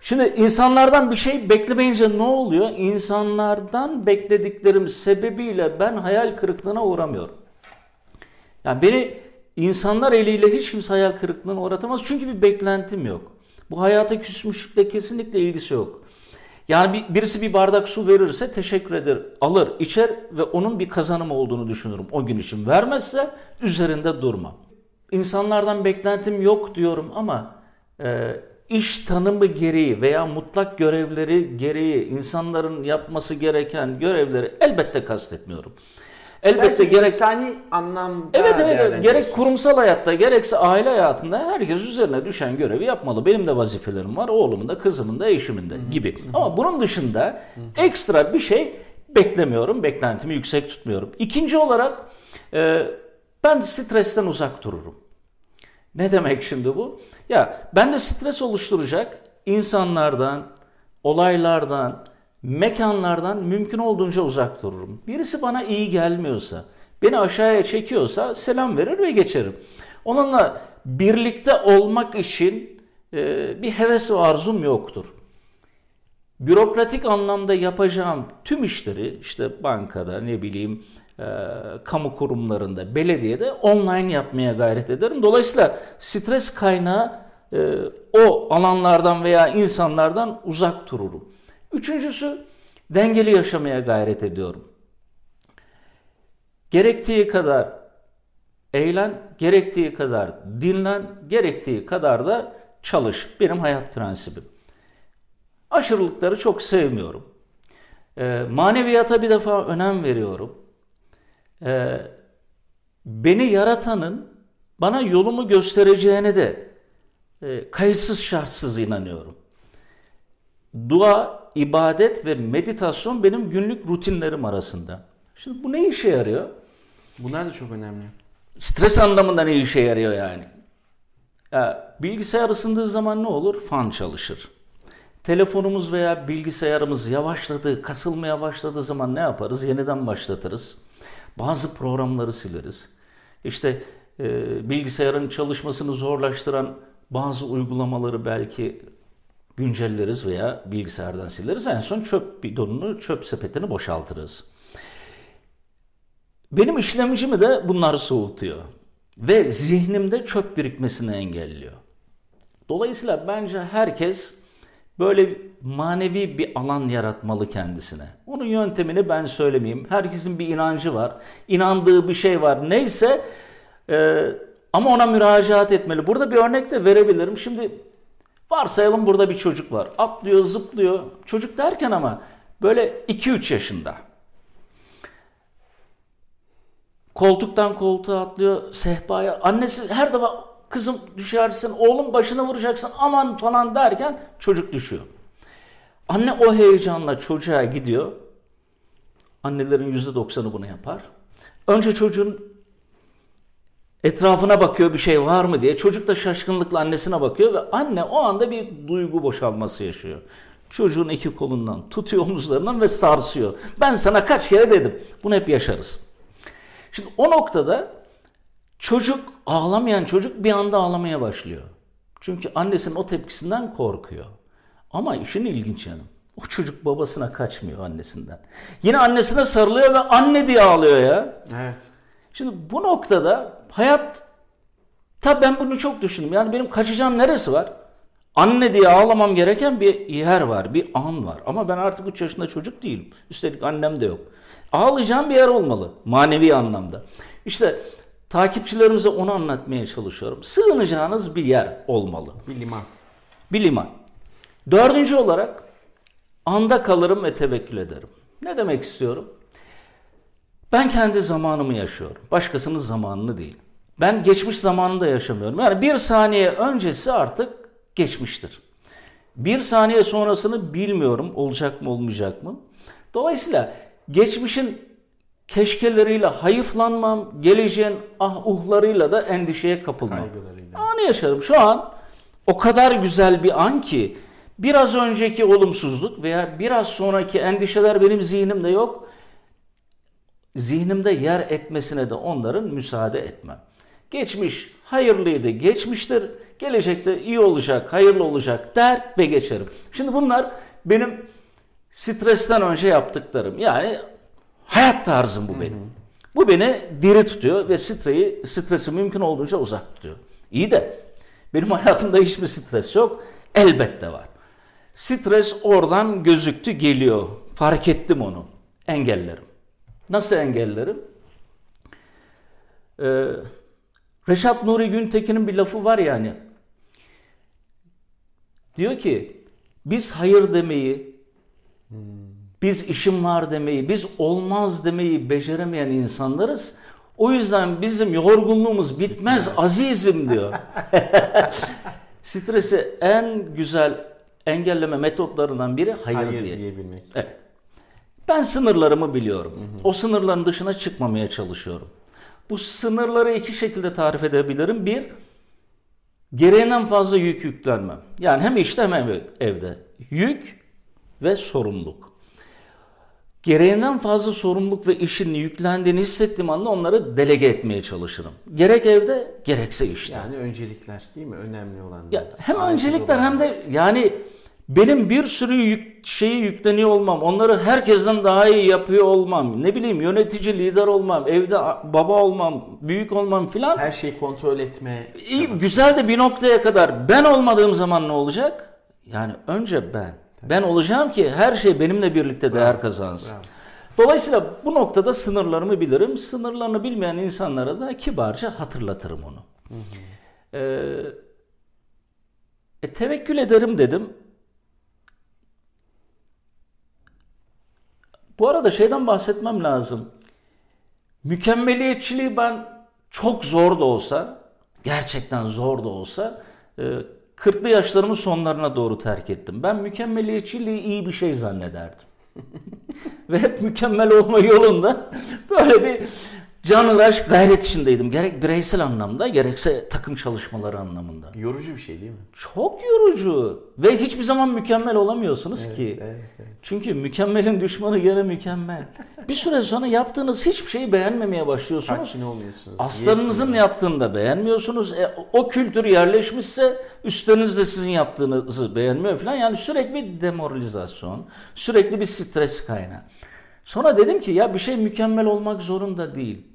Şimdi insanlardan bir şey beklemeyince ne oluyor? İnsanlardan beklediklerim sebebiyle ben hayal kırıklığına uğramıyorum. Yani beni insanlar eliyle hiç kimse hayal kırıklığına uğratamaz çünkü bir beklentim yok. Bu hayata küsmüşlükle kesinlikle ilgisi yok. Yani bir, birisi bir bardak su verirse teşekkür eder, alır, içer ve onun bir kazanım olduğunu düşünürüm o gün için. Vermezse üzerinde durma. İnsanlardan beklentim yok diyorum ama e, iş tanımı gereği veya mutlak görevleri gereği insanların yapması gereken görevleri elbette kastetmiyorum. Elbette Belki gerek insani anlamda Evet evet gerek kurumsal hayatta gerekse aile hayatında herkes üzerine düşen görevi yapmalı. Benim de vazifelerim var. Oğlumun da, kızımın da, eşimin de gibi. Ama bunun dışında ekstra bir şey beklemiyorum. Beklentimi yüksek tutmuyorum. İkinci olarak e, ben stresten uzak dururum. Ne demek şimdi bu? Ya ben de stres oluşturacak insanlardan, olaylardan, mekanlardan mümkün olduğunca uzak dururum. Birisi bana iyi gelmiyorsa, beni aşağıya çekiyorsa selam verir ve geçerim. Onunla birlikte olmak için e, bir heves ve arzum yoktur. Bürokratik anlamda yapacağım tüm işleri işte bankada ne bileyim e, kamu kurumlarında, belediyede online yapmaya gayret ederim. Dolayısıyla stres kaynağı e, o alanlardan veya insanlardan uzak dururum. Üçüncüsü dengeli yaşamaya gayret ediyorum. Gerektiği kadar eğlen, gerektiği kadar dinlen, gerektiği kadar da çalış. Benim hayat prensibim. Aşırılıkları çok sevmiyorum. E, maneviyata bir defa önem veriyorum. E, beni yaratanın bana yolumu göstereceğine de e, kayıtsız şartsız inanıyorum. Dua, ibadet ve meditasyon benim günlük rutinlerim arasında. Şimdi bu ne işe yarıyor? Bunlar da çok önemli. Stres anlamında ne işe yarıyor yani? Ya, bilgisayar ısındığı zaman ne olur? Fan çalışır. Telefonumuz veya bilgisayarımız yavaşladı, kasılmaya başladığı zaman ne yaparız? Yeniden başlatırız. Bazı programları sileriz. İşte e, bilgisayarın çalışmasını zorlaştıran bazı uygulamaları belki güncelleriz veya bilgisayardan sileriz. En son çöp bidonunu, çöp sepetini boşaltırız. Benim işlemcimi de bunları soğutuyor. Ve zihnimde çöp birikmesini engelliyor. Dolayısıyla bence herkes böyle manevi bir alan yaratmalı kendisine. Onun yöntemini ben söylemeyeyim. Herkesin bir inancı var. İnandığı bir şey var. Neyse e, ama ona müracaat etmeli. Burada bir örnek de verebilirim. Şimdi Varsayalım burada bir çocuk var. Atlıyor, zıplıyor. Çocuk derken ama böyle 2-3 yaşında. Koltuktan koltuğa atlıyor, sehpaya. Annesi her defa kızım düşersin, oğlum başına vuracaksın aman falan derken çocuk düşüyor. Anne o heyecanla çocuğa gidiyor. Annelerin %90'ı bunu yapar. Önce çocuğun Etrafına bakıyor bir şey var mı diye. Çocuk da şaşkınlıkla annesine bakıyor ve anne o anda bir duygu boşalması yaşıyor. Çocuğun iki kolundan tutuyor omuzlarından ve sarsıyor. Ben sana kaç kere dedim. Bunu hep yaşarız. Şimdi o noktada çocuk, ağlamayan çocuk bir anda ağlamaya başlıyor. Çünkü annesinin o tepkisinden korkuyor. Ama işin ilginç yanı. O çocuk babasına kaçmıyor annesinden. Yine annesine sarılıyor ve anne diye ağlıyor ya. Evet. Şimdi bu noktada hayat tabi ben bunu çok düşündüm. Yani benim kaçacağım neresi var? Anne diye ağlamam gereken bir yer var, bir an var. Ama ben artık 3 yaşında çocuk değilim. Üstelik annem de yok. Ağlayacağım bir yer olmalı manevi anlamda. İşte takipçilerimize onu anlatmaya çalışıyorum. Sığınacağınız bir yer olmalı. Bir liman. Bir liman. Dördüncü olarak anda kalırım ve tevekkül ederim. Ne demek istiyorum? Ben kendi zamanımı yaşıyorum. Başkasının zamanını değil. Ben geçmiş zamanında yaşamıyorum. Yani bir saniye öncesi artık geçmiştir. Bir saniye sonrasını bilmiyorum olacak mı olmayacak mı. Dolayısıyla geçmişin keşkeleriyle hayıflanmam, geleceğin ah uhlarıyla da endişeye kapılmam. Anı yaşarım. Şu an o kadar güzel bir an ki biraz önceki olumsuzluk veya biraz sonraki endişeler benim zihnimde yok. Zihnimde yer etmesine de onların müsaade etmem. Geçmiş hayırlıydı, geçmiştir. Gelecekte iyi olacak, hayırlı olacak der ve geçerim. Şimdi bunlar benim stresten önce yaptıklarım. Yani hayat tarzım bu benim. Bu beni diri tutuyor ve streyi, stresi mümkün olduğunca uzak tutuyor. İyi de benim *laughs* hayatımda hiçbir stres yok. Elbette var. Stres oradan gözüktü geliyor. Fark ettim onu. Engellerim. Nasıl engellerim? Ee, Reşat Nuri Güntekin'in bir lafı var yani. Diyor ki biz hayır demeyi, biz işim var demeyi, biz olmaz demeyi beceremeyen insanlarız. O yüzden bizim yorgunluğumuz bitmez, azizim diyor. *laughs* Stresi en güzel engelleme metotlarından biri hayır, Hayır diye. diyebilmek. Evet. Ben sınırlarımı biliyorum. O sınırların dışına çıkmamaya çalışıyorum. Bu sınırları iki şekilde tarif edebilirim. Bir, gereğinden fazla yük yüklenmem. Yani hem işte hem ev- evde. Yük ve sorumluluk. Gereğinden fazla sorumluluk ve işin yüklendiğini hissettiğim anda onları delege etmeye çalışırım. Gerek evde gerekse işte. Yani öncelikler değil mi? Önemli olan. Ya hem Acil öncelikler olan. hem de yani benim bir sürü yük, şeyi yükleniyor olmam, onları herkesten daha iyi yapıyor olmam, ne bileyim yönetici, lider olmam, evde baba olmam, büyük olmam filan. her şeyi kontrol etme. İyi, güzel de bir noktaya kadar ben olmadığım zaman ne olacak? Yani önce ben. Ben olacağım ki her şey benimle birlikte değer kazansın. bravo. Dolayısıyla bu noktada sınırlarımı bilirim. Sınırlarını bilmeyen insanlara da kibarca hatırlatırım onu. Ee, e, tevekkül ederim dedim. Bu arada şeyden bahsetmem lazım. Mükemmeliyetçiliği ben çok zor da olsa, gerçekten zor da olsa, e, 40'lı yaşlarımın sonlarına doğru terk ettim. Ben mükemmeliyetçiliği iyi bir şey zannederdim. *laughs* Ve hep mükemmel olma yolunda böyle bir canıraş gayret içindeydim. Gerek bireysel anlamda gerekse takım çalışmaları anlamında. Yorucu bir şey değil mi? Çok yorucu ve hiçbir zaman mükemmel olamıyorsunuz ki. Evet, evet. Çünkü mükemmelin düşmanı gene mükemmel. *laughs* Bir süre sonra yaptığınız hiçbir şeyi beğenmemeye başlıyorsunuz. Tatmin olmuyorsunuz. Aslanınızın yetmiyor. yaptığını da beğenmiyorsunuz. E, o kültür yerleşmişse üstünüz de sizin yaptığınızı beğenmiyor falan. Yani sürekli bir demoralizasyon, sürekli bir stres kaynağı. Sonra dedim ki ya bir şey mükemmel olmak zorunda değil.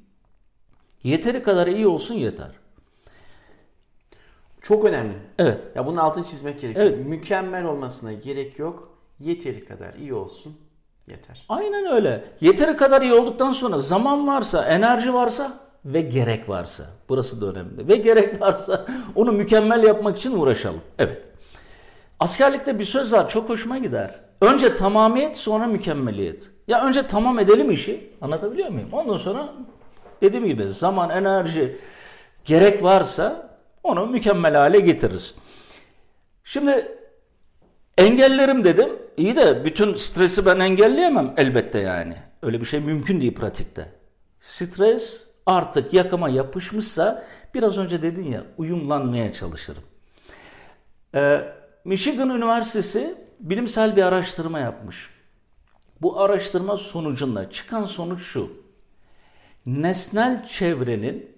Yeteri kadar iyi olsun yeter. Çok önemli. Evet. Ya bunun altını çizmek gerekiyor. Evet. Mükemmel olmasına gerek yok. Yeteri kadar iyi olsun. Yeter. Aynen öyle. Yeteri kadar iyi olduktan sonra zaman varsa, enerji varsa ve gerek varsa. Burası da önemli. Ve gerek varsa onu mükemmel yapmak için uğraşalım. Evet. Askerlikte bir söz var çok hoşuma gider. Önce tamamiyet sonra mükemmeliyet. Ya önce tamam edelim işi. Anlatabiliyor muyum? Ondan sonra dediğim gibi zaman, enerji gerek varsa onu mükemmel hale getiririz. Şimdi engellerim dedim. İyi de bütün stresi ben engelleyemem elbette yani. Öyle bir şey mümkün değil pratikte. Stres artık yakama yapışmışsa biraz önce dedin ya uyumlanmaya çalışırım. Ee, Michigan Üniversitesi bilimsel bir araştırma yapmış. Bu araştırma sonucunda çıkan sonuç şu. Nesnel çevrenin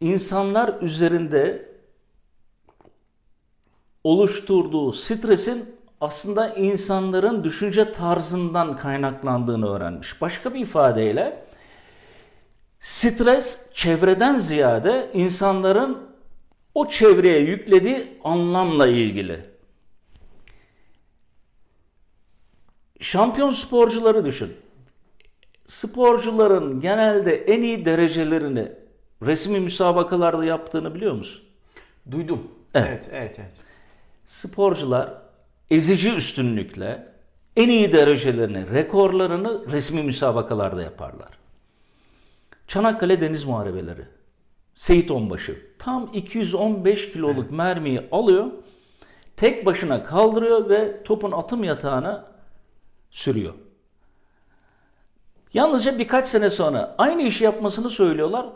insanlar üzerinde oluşturduğu stresin aslında insanların düşünce tarzından kaynaklandığını öğrenmiş. Başka bir ifadeyle stres çevreden ziyade insanların o çevreye yüklediği anlamla ilgili. Şampiyon sporcuları düşün. Sporcuların genelde en iyi derecelerini resmi müsabakalarda yaptığını biliyor musun? Duydum. Evet. Evet, evet, evet. Sporcular ezici üstünlükle en iyi derecelerini, rekorlarını resmi müsabakalarda yaparlar. Çanakkale Deniz Muharebeleri. Seyit Onbaşı tam 215 kiloluk mermiyi alıyor, tek başına kaldırıyor ve topun atım yatağına sürüyor. Yalnızca birkaç sene sonra aynı işi yapmasını söylüyorlar.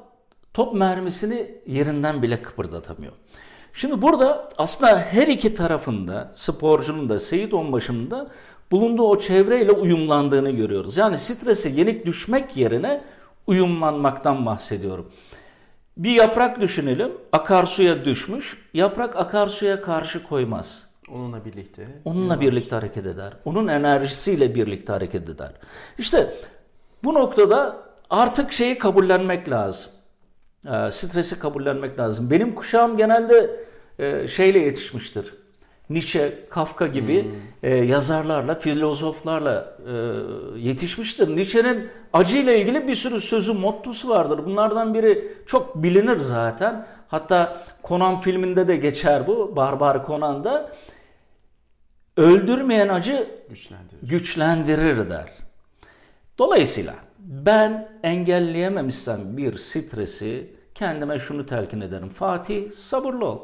Top mermisini yerinden bile kıpırdatamıyor. Şimdi burada aslında her iki tarafında sporcunun da Seyit Onbaşı'nın da bulunduğu o çevreyle uyumlandığını görüyoruz. Yani strese yenik düşmek yerine uyumlanmaktan bahsediyorum. Bir yaprak düşünelim. Akarsuya düşmüş. Yaprak akarsuya karşı koymaz. Onunla birlikte. Onunla yavaş. birlikte hareket eder. Onun enerjisiyle birlikte hareket eder. İşte bu noktada artık şeyi kabullenmek lazım. Ee, stresi kabullenmek lazım. Benim kuşağım genelde e, şeyle yetişmiştir. Nietzsche, Kafka gibi e, yazarlarla, filozoflarla e, yetişmiştir. Nietzsche'nin acıyla ilgili bir sürü sözü, mottosu vardır. Bunlardan biri çok bilinir zaten. Hatta Conan filminde de geçer bu. Barbar Conan'da. Öldürmeyen acı Güçlendirir. güçlendirir der. Dolayısıyla ben engelleyememişsem bir stresi kendime şunu telkin ederim. Fatih sabırlı ol.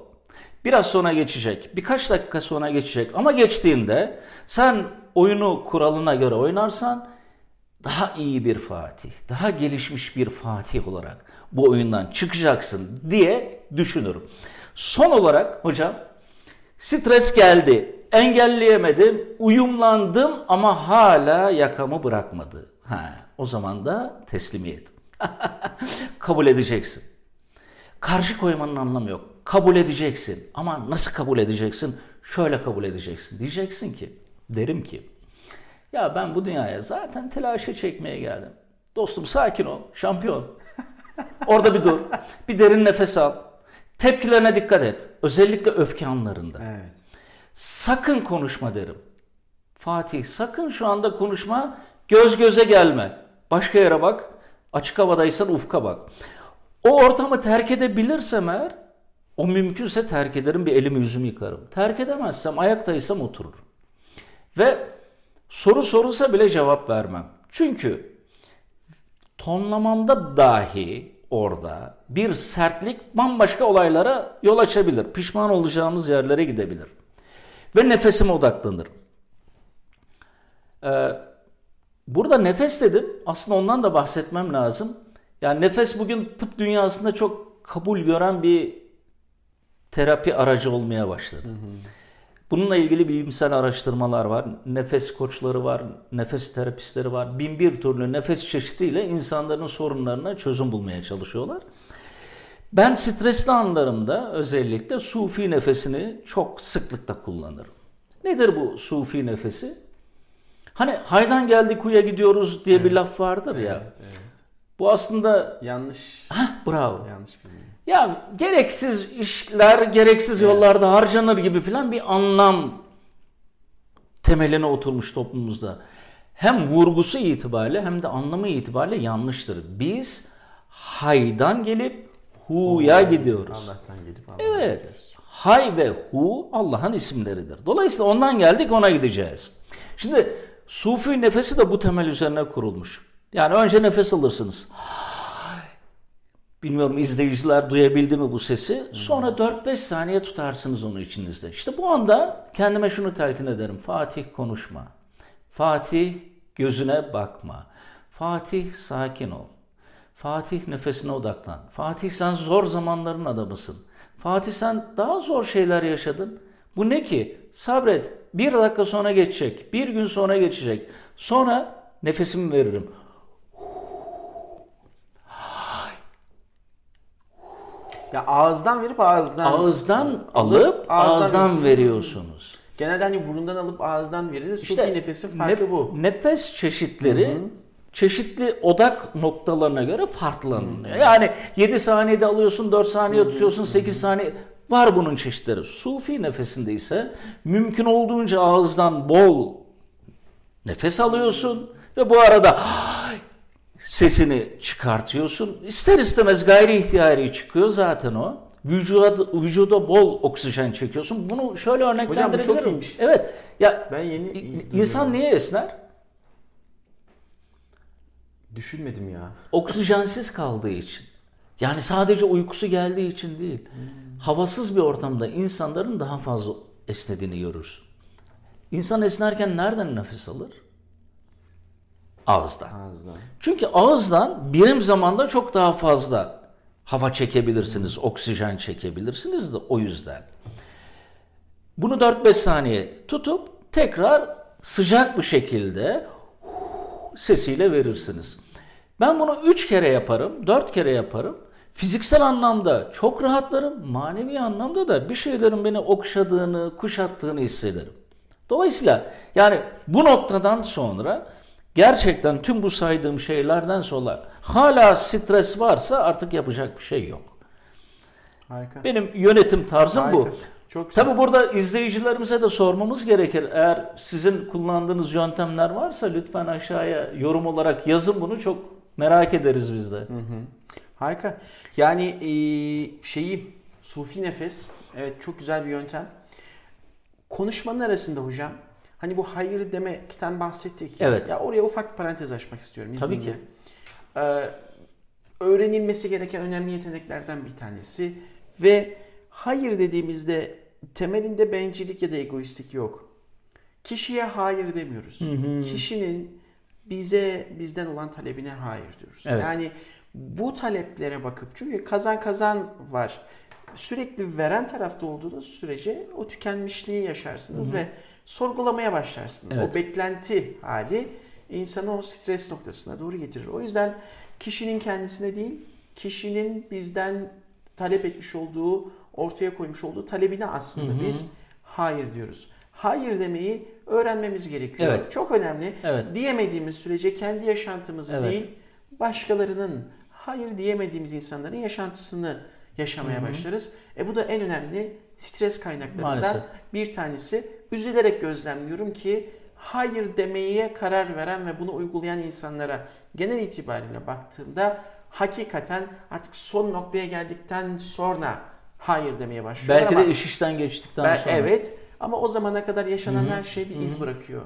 Biraz sonra geçecek. Birkaç dakika sonra geçecek. Ama geçtiğinde sen oyunu kuralına göre oynarsan daha iyi bir Fatih, daha gelişmiş bir Fatih olarak bu oyundan çıkacaksın diye düşünürüm. Son olarak hocam stres geldi. Engelleyemedim, uyumlandım ama hala yakamı bırakmadı. Ha, o zaman da teslimiyet. *laughs* kabul edeceksin. Karşı koymanın anlamı yok. Kabul edeceksin. Ama nasıl kabul edeceksin? Şöyle kabul edeceksin. Diyeceksin ki, derim ki, ya ben bu dünyaya zaten telaşa çekmeye geldim. Dostum sakin ol, şampiyon. Orada bir dur, bir derin nefes al. Tepkilerine dikkat et. Özellikle öfke anlarında. Evet. Sakın konuşma derim. Fatih sakın şu anda konuşma. Göz göze gelme. Başka yere bak. Açık havadaysan ufka bak. O ortamı terk edebilirsem eğer o mümkünse terk ederim bir elimi yüzümü yıkarım. Terk edemezsem ayaktaysam oturur. Ve soru sorulsa bile cevap vermem. Çünkü tonlamamda dahi orada bir sertlik bambaşka olaylara yol açabilir. Pişman olacağımız yerlere gidebilir. Ve nefesime odaklanırım. Ee, burada nefes dedim. Aslında ondan da bahsetmem lazım. Yani nefes bugün tıp dünyasında çok kabul gören bir terapi aracı olmaya başladı. Bununla ilgili bilimsel araştırmalar var. Nefes koçları var, nefes terapistleri var. Bin bir türlü nefes çeşidiyle insanların sorunlarına çözüm bulmaya çalışıyorlar. Ben stresli anlarımda özellikle sufi nefesini çok sıklıkla kullanırım. Nedir bu sufi nefesi? Hani haydan geldik huya gidiyoruz diye bir laf vardır ya. Evet, evet. Bu aslında Yanlış. Hah, bravo. Yanlış bilmiyorum. Ya gereksiz işler gereksiz yollarda harcanır gibi filan bir anlam temeline oturmuş toplumumuzda. Hem vurgusu itibariyle hem de anlamı itibariyle yanlıştır. Biz haydan gelip hu'ya gidiyoruz. Allah'tan gelip Allah'a Evet. gidiyoruz. Hay ve hu Allah'ın isimleridir. Dolayısıyla ondan geldik ona gideceğiz. Şimdi sufi nefesi de bu temel üzerine kurulmuş. Yani önce nefes alırsınız. Bilmiyorum izleyiciler duyabildi mi bu sesi. Sonra 4-5 saniye tutarsınız onu içinizde. İşte bu anda kendime şunu telkin ederim. Fatih konuşma. Fatih gözüne bakma. Fatih sakin ol. Fatih nefesine odaklan. Fatih sen zor zamanların adamısın. Fatih sen daha zor şeyler yaşadın. Bu ne ki? Sabret. Bir dakika sonra geçecek. Bir gün sonra geçecek. Sonra nefesimi veririm. Ya ağızdan verip ağızdan Ağızdan alıp ağızdan ağızdan veriyorsunuz. Genelde hani burundan alıp ağızdan verilir. Sufi İşte nefesin farkı nef- bu. Nefes çeşitleri Hı hı. çeşitli odak noktalarına göre farklılanıyor. Yani 7 saniyede alıyorsun, 4 saniye tutuyorsun, 8 saniye var bunun çeşitleri. Sufi nefesinde ise mümkün olduğunca ağızdan bol nefes alıyorsun ve bu arada sesini çıkartıyorsun. İster istemez gayri ihtiyari çıkıyor zaten o. Vücuda, vücuda bol oksijen çekiyorsun. Bunu şöyle örneklendirebilirim. çok iyiymiş. Evet. Ya Ben yeni İnsan niye esner? düşünmedim ya. Oksijensiz kaldığı için. Yani sadece uykusu geldiği için değil. Havasız bir ortamda insanların daha fazla esnediğini görürsün. İnsan esnerken nereden nefes alır? Ağızdan. Ağızdan. Çünkü ağızdan birim zamanda çok daha fazla hava çekebilirsiniz, oksijen çekebilirsiniz de o yüzden. Bunu 4-5 saniye tutup tekrar sıcak bir şekilde sesiyle verirsiniz. Ben bunu 3 kere yaparım, 4 kere yaparım. Fiziksel anlamda çok rahatlarım, manevi anlamda da bir şeylerin beni okşadığını, kuşattığını hissederim. Dolayısıyla yani bu noktadan sonra gerçekten tüm bu saydığım şeylerden sonra hala stres varsa artık yapacak bir şey yok. Harika. Benim yönetim tarzım bu. Harika. Çok güzel. Tabi burada izleyicilerimize de sormamız gerekir. Eğer sizin kullandığınız yöntemler varsa lütfen aşağıya yorum olarak yazın bunu. Çok merak ederiz biz de. Hı hı. Harika. Yani e, şeyi sufi nefes evet çok güzel bir yöntem. Konuşmanın arasında hocam hani bu hayır demekten bahsettik. ya. Evet. Ya oraya ufak bir parantez açmak istiyorum. Tabii ki. Ee, öğrenilmesi gereken önemli yeteneklerden bir tanesi ve hayır dediğimizde temelinde bencillik ya da egoistlik yok. Kişiye hayır demiyoruz. Hı hı. Kişinin bize bizden olan talebine hayır diyoruz. Evet. Yani bu taleplere bakıp çünkü kazan kazan var. Sürekli veren tarafta olduğunuz sürece o tükenmişliği yaşarsınız ve sorgulamaya başlarsınız. Evet. O beklenti hali insanı o stres noktasına doğru getirir. O yüzden kişinin kendisine değil, kişinin bizden talep etmiş olduğu, ortaya koymuş olduğu talebine aslında Hı hı. biz hayır diyoruz. Hayır demeyi öğrenmemiz gerekiyor. Evet. Çok önemli. Evet. Diyemediğimiz sürece kendi yaşantımızı Evet. değil, başkalarının hayır diyemediğimiz insanların yaşantısını yaşamaya Hı hı. başlarız. E bu da en önemli stres kaynaklarından Maalesef. bir tanesi. Üzülerek gözlemliyorum ki hayır demeye karar veren ve bunu uygulayan insanlara genel itibariyle baktığımda hakikaten artık son noktaya geldikten sonra hayır demeye başlıyorlar Belki ama de iş işten geçtikten ben- sonra. evet ama o zamana kadar yaşanan Hı hı. her şey bir Hı iz bırakıyor.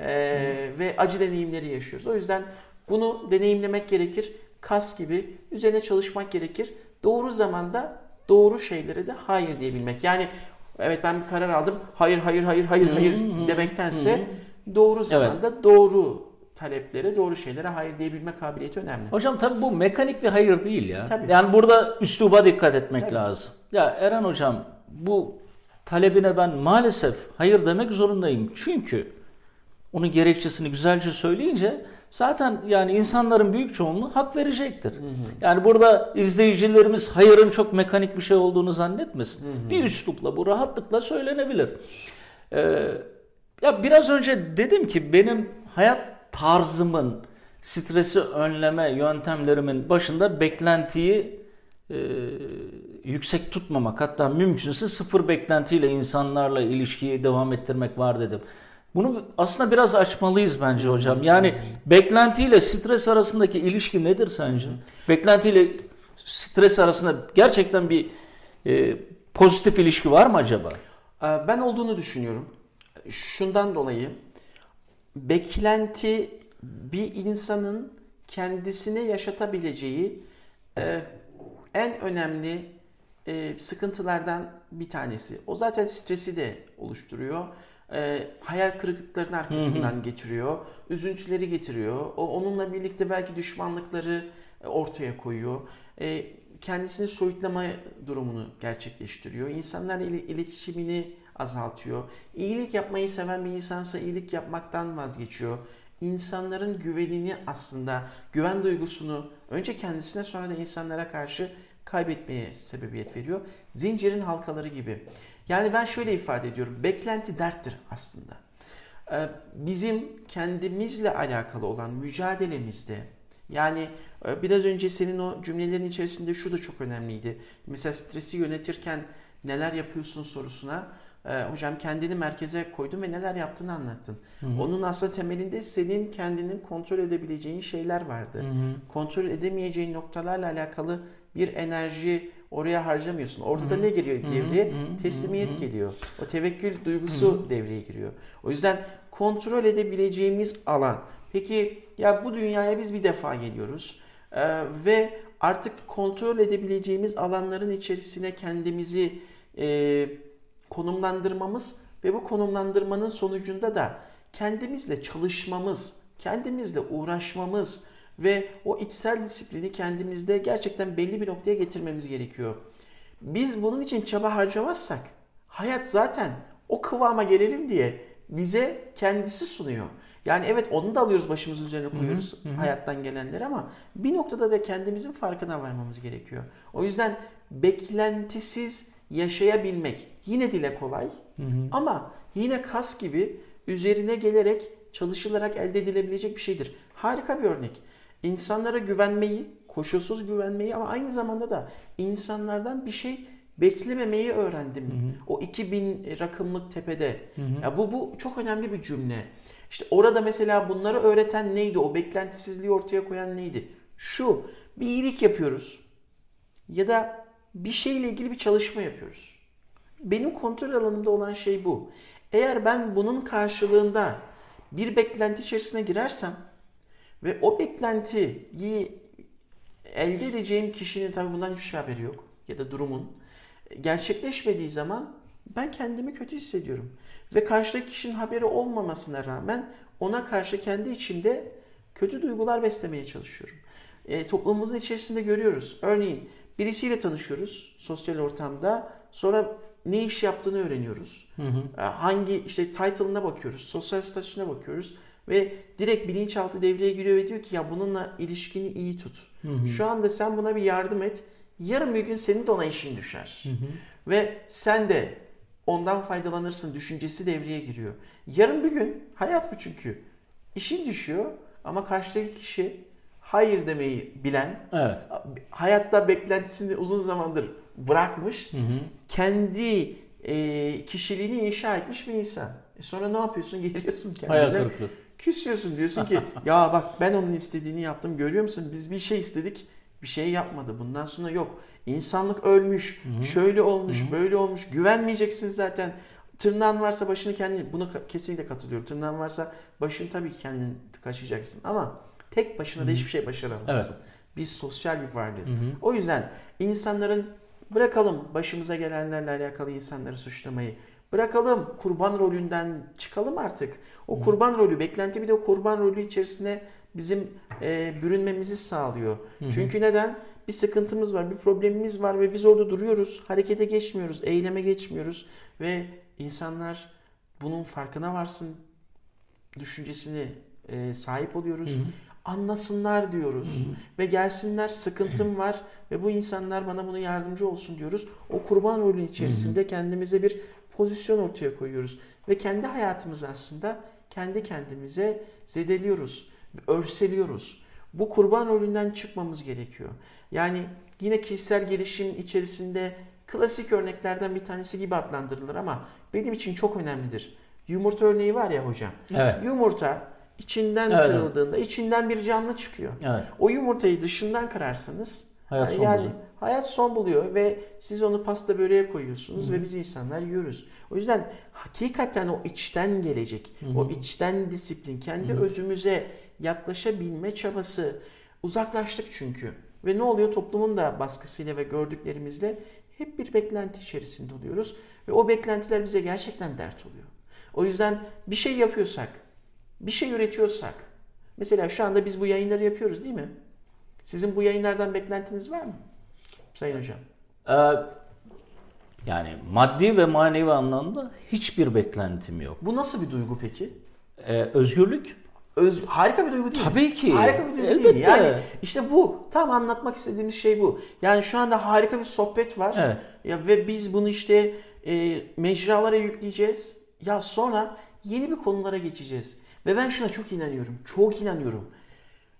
Ee, ve acı deneyimleri yaşıyoruz. O yüzden bunu deneyimlemek gerekir. Kas gibi üzerine çalışmak gerekir. Doğru zamanda doğru şeylere de hayır diyebilmek. Yani evet ben bir karar aldım. Hayır hayır hayır hayır hayır demektense doğru zamanda doğru taleplere, doğru şeylere hayır diyebilme kabiliyeti önemli. Hocam tabii bu mekanik bir hayır değil ya. Tabii. Yani burada üsluba dikkat etmek Tabii. lazım. Ya Eren hocam bu talebine ben maalesef hayır demek zorundayım. Çünkü onun gerekçesini güzelce söyleyince zaten yani insanların büyük çoğunluğu hak verecektir. Yani burada izleyicilerimiz hayırın çok mekanik bir şey olduğunu zannetmesin. Bir üslupla bu rahatlıkla söylenebilir. Ee, ya biraz önce dedim ki benim hayat tarzımın stresi önleme yöntemlerimin başında beklentiyi e, yüksek tutmamak hatta mümkünse sıfır beklentiyle insanlarla ilişkiyi devam ettirmek var dedim. Bunu aslında biraz açmalıyız bence hocam. Yani beklentiyle stres arasındaki ilişki nedir sence? Beklentiyle stres arasında gerçekten bir e, pozitif ilişki var mı acaba? Ee, Ben olduğunu düşünüyorum. Şundan dolayı beklenti bir insanın kendisine yaşatabileceği e, en önemli e, sıkıntılardan bir tanesi. O zaten stresi de oluşturuyor. E, hayal kırıklıklarının arkasından getiriyor. Üzüntüleri getiriyor. O onunla birlikte belki düşmanlıkları e, ortaya koyuyor. E, kendisini soyutlama durumunu gerçekleştiriyor. İnsanlarla il- iletişimini azaltıyor. İyilik yapmayı seven bir insansa iyilik yapmaktan vazgeçiyor. İnsanların güvenini aslında, güven duygusunu önce kendisine sonra da insanlara karşı kaybetmeye sebebiyet veriyor. Zincirin halkaları gibi. Yani ben şöyle ifade ediyorum. Beklenti derttir aslında. Ee, bizim kendimizle alakalı olan mücadelemizde yani e, biraz önce senin o cümlelerin içerisinde şu da çok önemliydi. Mesela stresi yönetirken neler yapıyorsun sorusuna e, hocam kendini merkeze koydun ve neler yaptığını anlattın. Hı hı. Onun aslında temelinde senin kendini kontrol edebileceğin şeyler vardı. Hı hı. Kontrol edemeyeceğin noktalarla alakalı bir enerji oraya harcamıyorsun. Orada da ne geliyor devreye? Teslimiyet geliyor. O tevekkül duygusu devreye giriyor. O yüzden kontrol edebileceğimiz alan. Peki ya bu dünyaya biz bir defa geliyoruz ee, ve artık kontrol edebileceğimiz alanların içerisine kendimizi e, konumlandırmamız ve bu konumlandırmanın sonucunda da kendimizle çalışmamız, kendimizle uğraşmamız ve o içsel disiplini kendimizde gerçekten belli bir noktaya getirmemiz gerekiyor. Biz bunun için çaba harcamazsak hayat zaten o kıvama gelelim diye bize kendisi sunuyor. Yani evet onu da alıyoruz başımızın üzerine koyuyoruz hı hı, hayattan gelenleri ama bir noktada da kendimizin farkına varmamız gerekiyor. O yüzden beklentisiz yaşayabilmek yine dile kolay hı hı. ama yine kas gibi üzerine gelerek çalışılarak elde edilebilecek bir şeydir. Harika bir örnek. İnsanlara güvenmeyi, koşulsuz güvenmeyi ama aynı zamanda da insanlardan bir şey beklememeyi öğrendim. Hı hı. O 2000 rakımlık tepede. Hı hı. Ya bu bu çok önemli bir cümle. İşte orada mesela bunları öğreten neydi? O beklentisizliği ortaya koyan neydi? Şu, bir iyilik yapıyoruz. Ya da bir şeyle ilgili bir çalışma yapıyoruz. Benim kontrol alanımda olan şey bu. Eğer ben bunun karşılığında bir beklenti içerisine girersem ve o beklentiyi elde edeceğim kişinin tabii bundan hiçbir şey haberi yok ya da durumun gerçekleşmediği zaman ben kendimi kötü hissediyorum. Ve karşıdaki kişinin haberi olmamasına rağmen ona karşı kendi içimde kötü duygular beslemeye çalışıyorum. E, toplumumuzun içerisinde görüyoruz. Örneğin birisiyle tanışıyoruz sosyal ortamda. Sonra ne iş yaptığını öğreniyoruz. Hı hı. E, hangi işte title'ına bakıyoruz, sosyal statüsüne bakıyoruz ve direkt bilinçaltı devreye giriyor ve diyor ki ya bununla ilişkini iyi tut. Hı hı. Şu anda sen buna bir yardım et. Yarın bir gün senin de ona işin düşer. Hı hı. Ve sen de ondan faydalanırsın düşüncesi devreye giriyor. Yarın bir gün hayat bu çünkü. İşin düşüyor ama karşıdaki kişi hayır demeyi bilen, evet. hayatta beklentisini uzun zamandır bırakmış, hı hı. kendi e, kişiliğini inşa etmiş bir insan. E sonra ne yapıyorsun? *laughs* Geliyorsun kendine. Hayal kırıklığı. Küsüyorsun diyorsun ki *laughs* ya bak ben onun istediğini yaptım görüyor musun? Biz bir şey istedik bir şey yapmadı. Bundan sonra yok. İnsanlık ölmüş. Hı-hı. Şöyle olmuş, Hı-hı. böyle olmuş. Güvenmeyeceksin zaten. Tırnağın varsa başını kendi buna kesinlikle katılıyorum. Tırnağın varsa başını tabii ki kendin kaşıyacaksın ama tek başına Hı-hı. da hiçbir şey başaramazsın. Evet. Biz sosyal bir varlığız. Hı-hı. O yüzden insanların bırakalım başımıza gelenlerle alakalı insanları suçlamayı. Bırakalım kurban rolünden çıkalım artık. O Hı-hı. kurban rolü beklenti bir de o kurban rolü içerisine bizim e, bürünmemizi sağlıyor. Hı-hı. Çünkü neden? Bir sıkıntımız var, bir problemimiz var ve biz orada duruyoruz. Harekete geçmiyoruz, eyleme geçmiyoruz ve insanlar bunun farkına varsın düşüncesini e, sahip oluyoruz. Hı-hı. Anlasınlar diyoruz Hı-hı. ve gelsinler sıkıntım var ve bu insanlar bana bunu yardımcı olsun diyoruz. O kurban rolü içerisinde Hı-hı. kendimize bir pozisyon ortaya koyuyoruz ve kendi hayatımızı aslında kendi kendimize zedeliyoruz örseliyoruz. Bu kurban rolünden çıkmamız gerekiyor. Yani yine kişisel gelişim içerisinde klasik örneklerden bir tanesi gibi adlandırılır ama benim için çok önemlidir. Yumurta örneği var ya hocam. Evet. Yumurta içinden evet. kırıldığında içinden bir canlı çıkıyor. Evet. O yumurtayı dışından kırarsanız hayat son yani buluyor. hayat son buluyor ve siz onu pasta böreğe koyuyorsunuz Hı-hı. ve biz insanlar yiyoruz. O yüzden hakikaten o içten gelecek, Hı-hı. o içten disiplin, kendi Hı-hı. özümüze yaklaşabilme çabası. Uzaklaştık çünkü. Ve ne oluyor? Toplumun da baskısıyla ve gördüklerimizle hep bir beklenti içerisinde oluyoruz. Ve o beklentiler bize gerçekten dert oluyor. O yüzden bir şey yapıyorsak, bir şey üretiyorsak, mesela şu anda biz bu yayınları yapıyoruz değil mi? Sizin bu yayınlardan beklentiniz var mı? Sayın Hocam. Ee, yani maddi ve manevi anlamda hiçbir beklentim yok. Bu nasıl bir duygu peki? Ee, özgürlük. öz, harika bir duygu değil mi? Tabii ki. Harika bir duygu değil Elbette. mi? Yani işte bu. Tam anlatmak istediğimiz şey bu. Yani şu anda harika bir sohbet var. Evet. Ya ve biz bunu işte e, mecralara yükleyeceğiz. Ya sonra yeni bir konulara geçeceğiz. Ve ben şuna çok inanıyorum. Çok inanıyorum.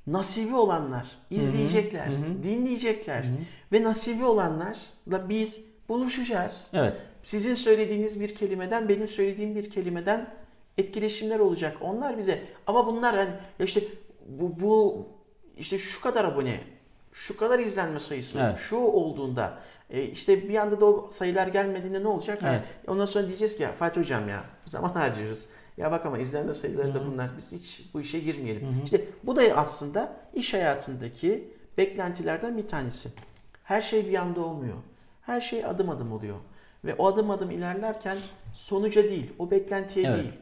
Nasibi olanlar izleyecekler, dinleyecekler ve nasibi olanlarla biz buluşacağız. Evet. Sizin söylediğiniz bir kelimeden benim söylediğim bir kelimeden etkileşimler olacak. Onlar bize ama bunlar yani ya işte bu, bu işte şu kadar abone, şu kadar izlenme sayısı, Evet. şu olduğunda e, işte bir anda da o sayılar gelmediğinde ne olacak? Evet. ondan sonra diyeceğiz ki ya Fatih hocam ya zaman harcıyoruz. Ya bak ama izlenme sayıları da bunlar. Biz hiç bu işe girmeyelim. İşte bu da aslında iş hayatındaki beklentilerden bir tanesi. Her şey bir anda olmuyor. Her şey adım adım oluyor. Ve o adım adım ilerlerken sonuca değil, o beklentiye Evet. değil,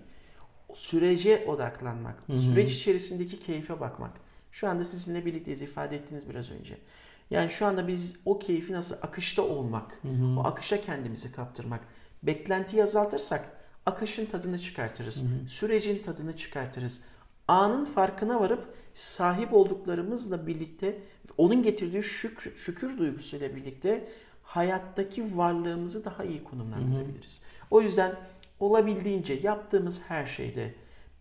sürece odaklanmak, süreç içerisindeki keyfe bakmak. Şu anda sizinle birlikteyiz, ifade ettiniz biraz önce. Yani şu anda biz o keyfi nasıl akışta olmak, o akışa kendimizi kaptırmak. Beklentiyi azaltırsak akışın tadını çıkartırız. Sürecin tadını çıkartırız. Anın farkına varıp sahip olduklarımızla birlikte onun getirdiği şükür, şükür duygusuyla birlikte hayattaki varlığımızı daha iyi konumlandırabiliriz. O yüzden olabildiğince yaptığımız her şeyde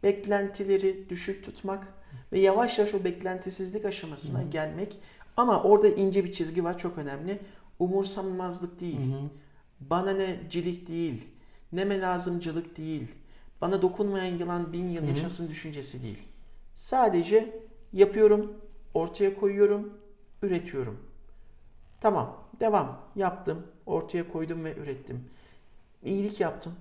beklentileri düşük tutmak ve yavaş yavaş o beklentisizlik aşamasına gelmek ama orada ince bir çizgi var çok önemli. Umursamazlık değil. Bana ne cilik değil. Neme lazımcılık değil. Bana dokunmayan yılan bin yıl yaşasın düşüncesi değil. Sadece yapıyorum, ortaya koyuyorum, üretiyorum. Tamam, devam. Yaptım, ortaya koydum ve ürettim. İyilik yaptım.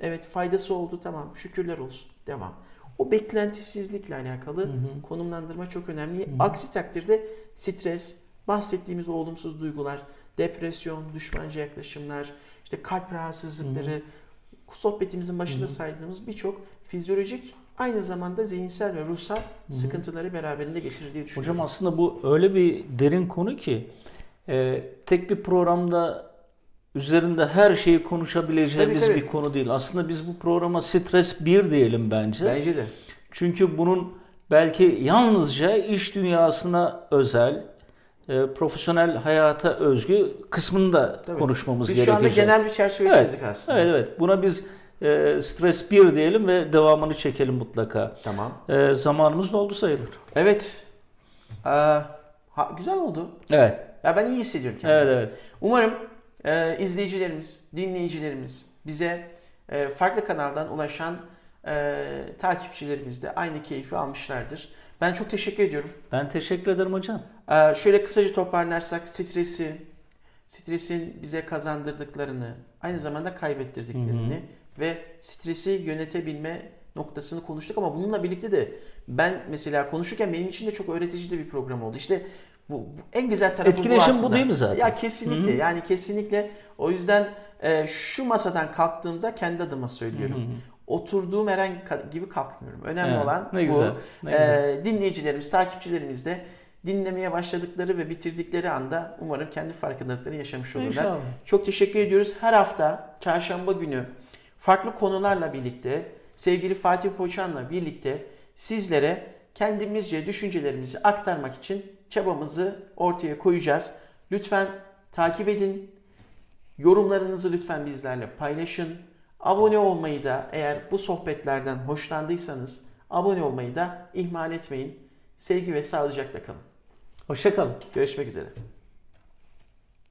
Evet, faydası oldu, tamam. Şükürler olsun. Devam. O beklentisizlikle alakalı konumlandırma çok önemli. Aksi takdirde stres, bahsettiğimiz olumsuz duygular, depresyon, düşmanca yaklaşımlar, işte kalp rahatsızlıkları, sohbetimizin başında saydığımız birçok fizyolojik aynı zamanda zihinsel ve ruhsal sıkıntıları beraberinde getirir diye düşünüyorum. Hocam aslında bu öyle bir derin konu ki e, tek bir programda üzerinde her şeyi konuşabileceğimiz Tabii, tabii. bir konu değil. Aslında biz bu programa stres 1 diyelim bence. Bence de. Çünkü bunun belki yalnızca iş dünyasına özel, e, profesyonel hayata özgü kısmını da Tabii. konuşmamız Biz şu gerekecek. anda genel bir çerçeve evet. çizdik aslında. Evet evet. Buna biz e, stres 1 diyelim ve devamını çekelim mutlaka. Tamam. E, zamanımız doldu sayılır. Evet. Ee, ha, güzel oldu. Evet. Ya ben iyi hissediyorum kendimi. Evet evet. Umarım e, izleyicilerimiz, dinleyicilerimiz, bize e, farklı kanaldan ulaşan e, takipçilerimiz de aynı keyfi almışlardır. Ben çok teşekkür ediyorum. Ben teşekkür ederim hocam. Ee, şöyle kısaca toparlarsak stresi, stresin bize kazandırdıklarını, aynı zamanda kaybettirdiklerini ve stresi yönetebilme noktasını konuştuk ama bununla birlikte de ben mesela konuşurken benim için de çok öğretici de bir program oldu. İşte bu, bu en güzel tarafı Etkileşim bu bu aslında. değil mi zaten? Ya kesinlikle yani kesinlikle o yüzden e, şu masadan kalktığımda kendi adıma söylüyorum. Oturduğum herhangi gibi kalkmıyorum. Önemli Evet, olan ne bu. güzel, ne Ee, güzel. dinleyicilerimiz, takipçilerimiz de dinlemeye başladıkları ve bitirdikleri anda umarım kendi farkındalıkları yaşamış olurlar. İnşallah. Çok teşekkür ediyoruz. Her hafta çarşamba günü farklı konularla birlikte sevgili Fatih Poçan'la birlikte sizlere kendimizce düşüncelerimizi aktarmak için çabamızı ortaya koyacağız. Lütfen takip edin. Yorumlarınızı lütfen bizlerle paylaşın. Abone olmayı da eğer bu sohbetlerden hoşlandıysanız abone olmayı da ihmal etmeyin. Sevgi ve sağlıcakla kalın. Hoşçakalın. Görüşmek üzere.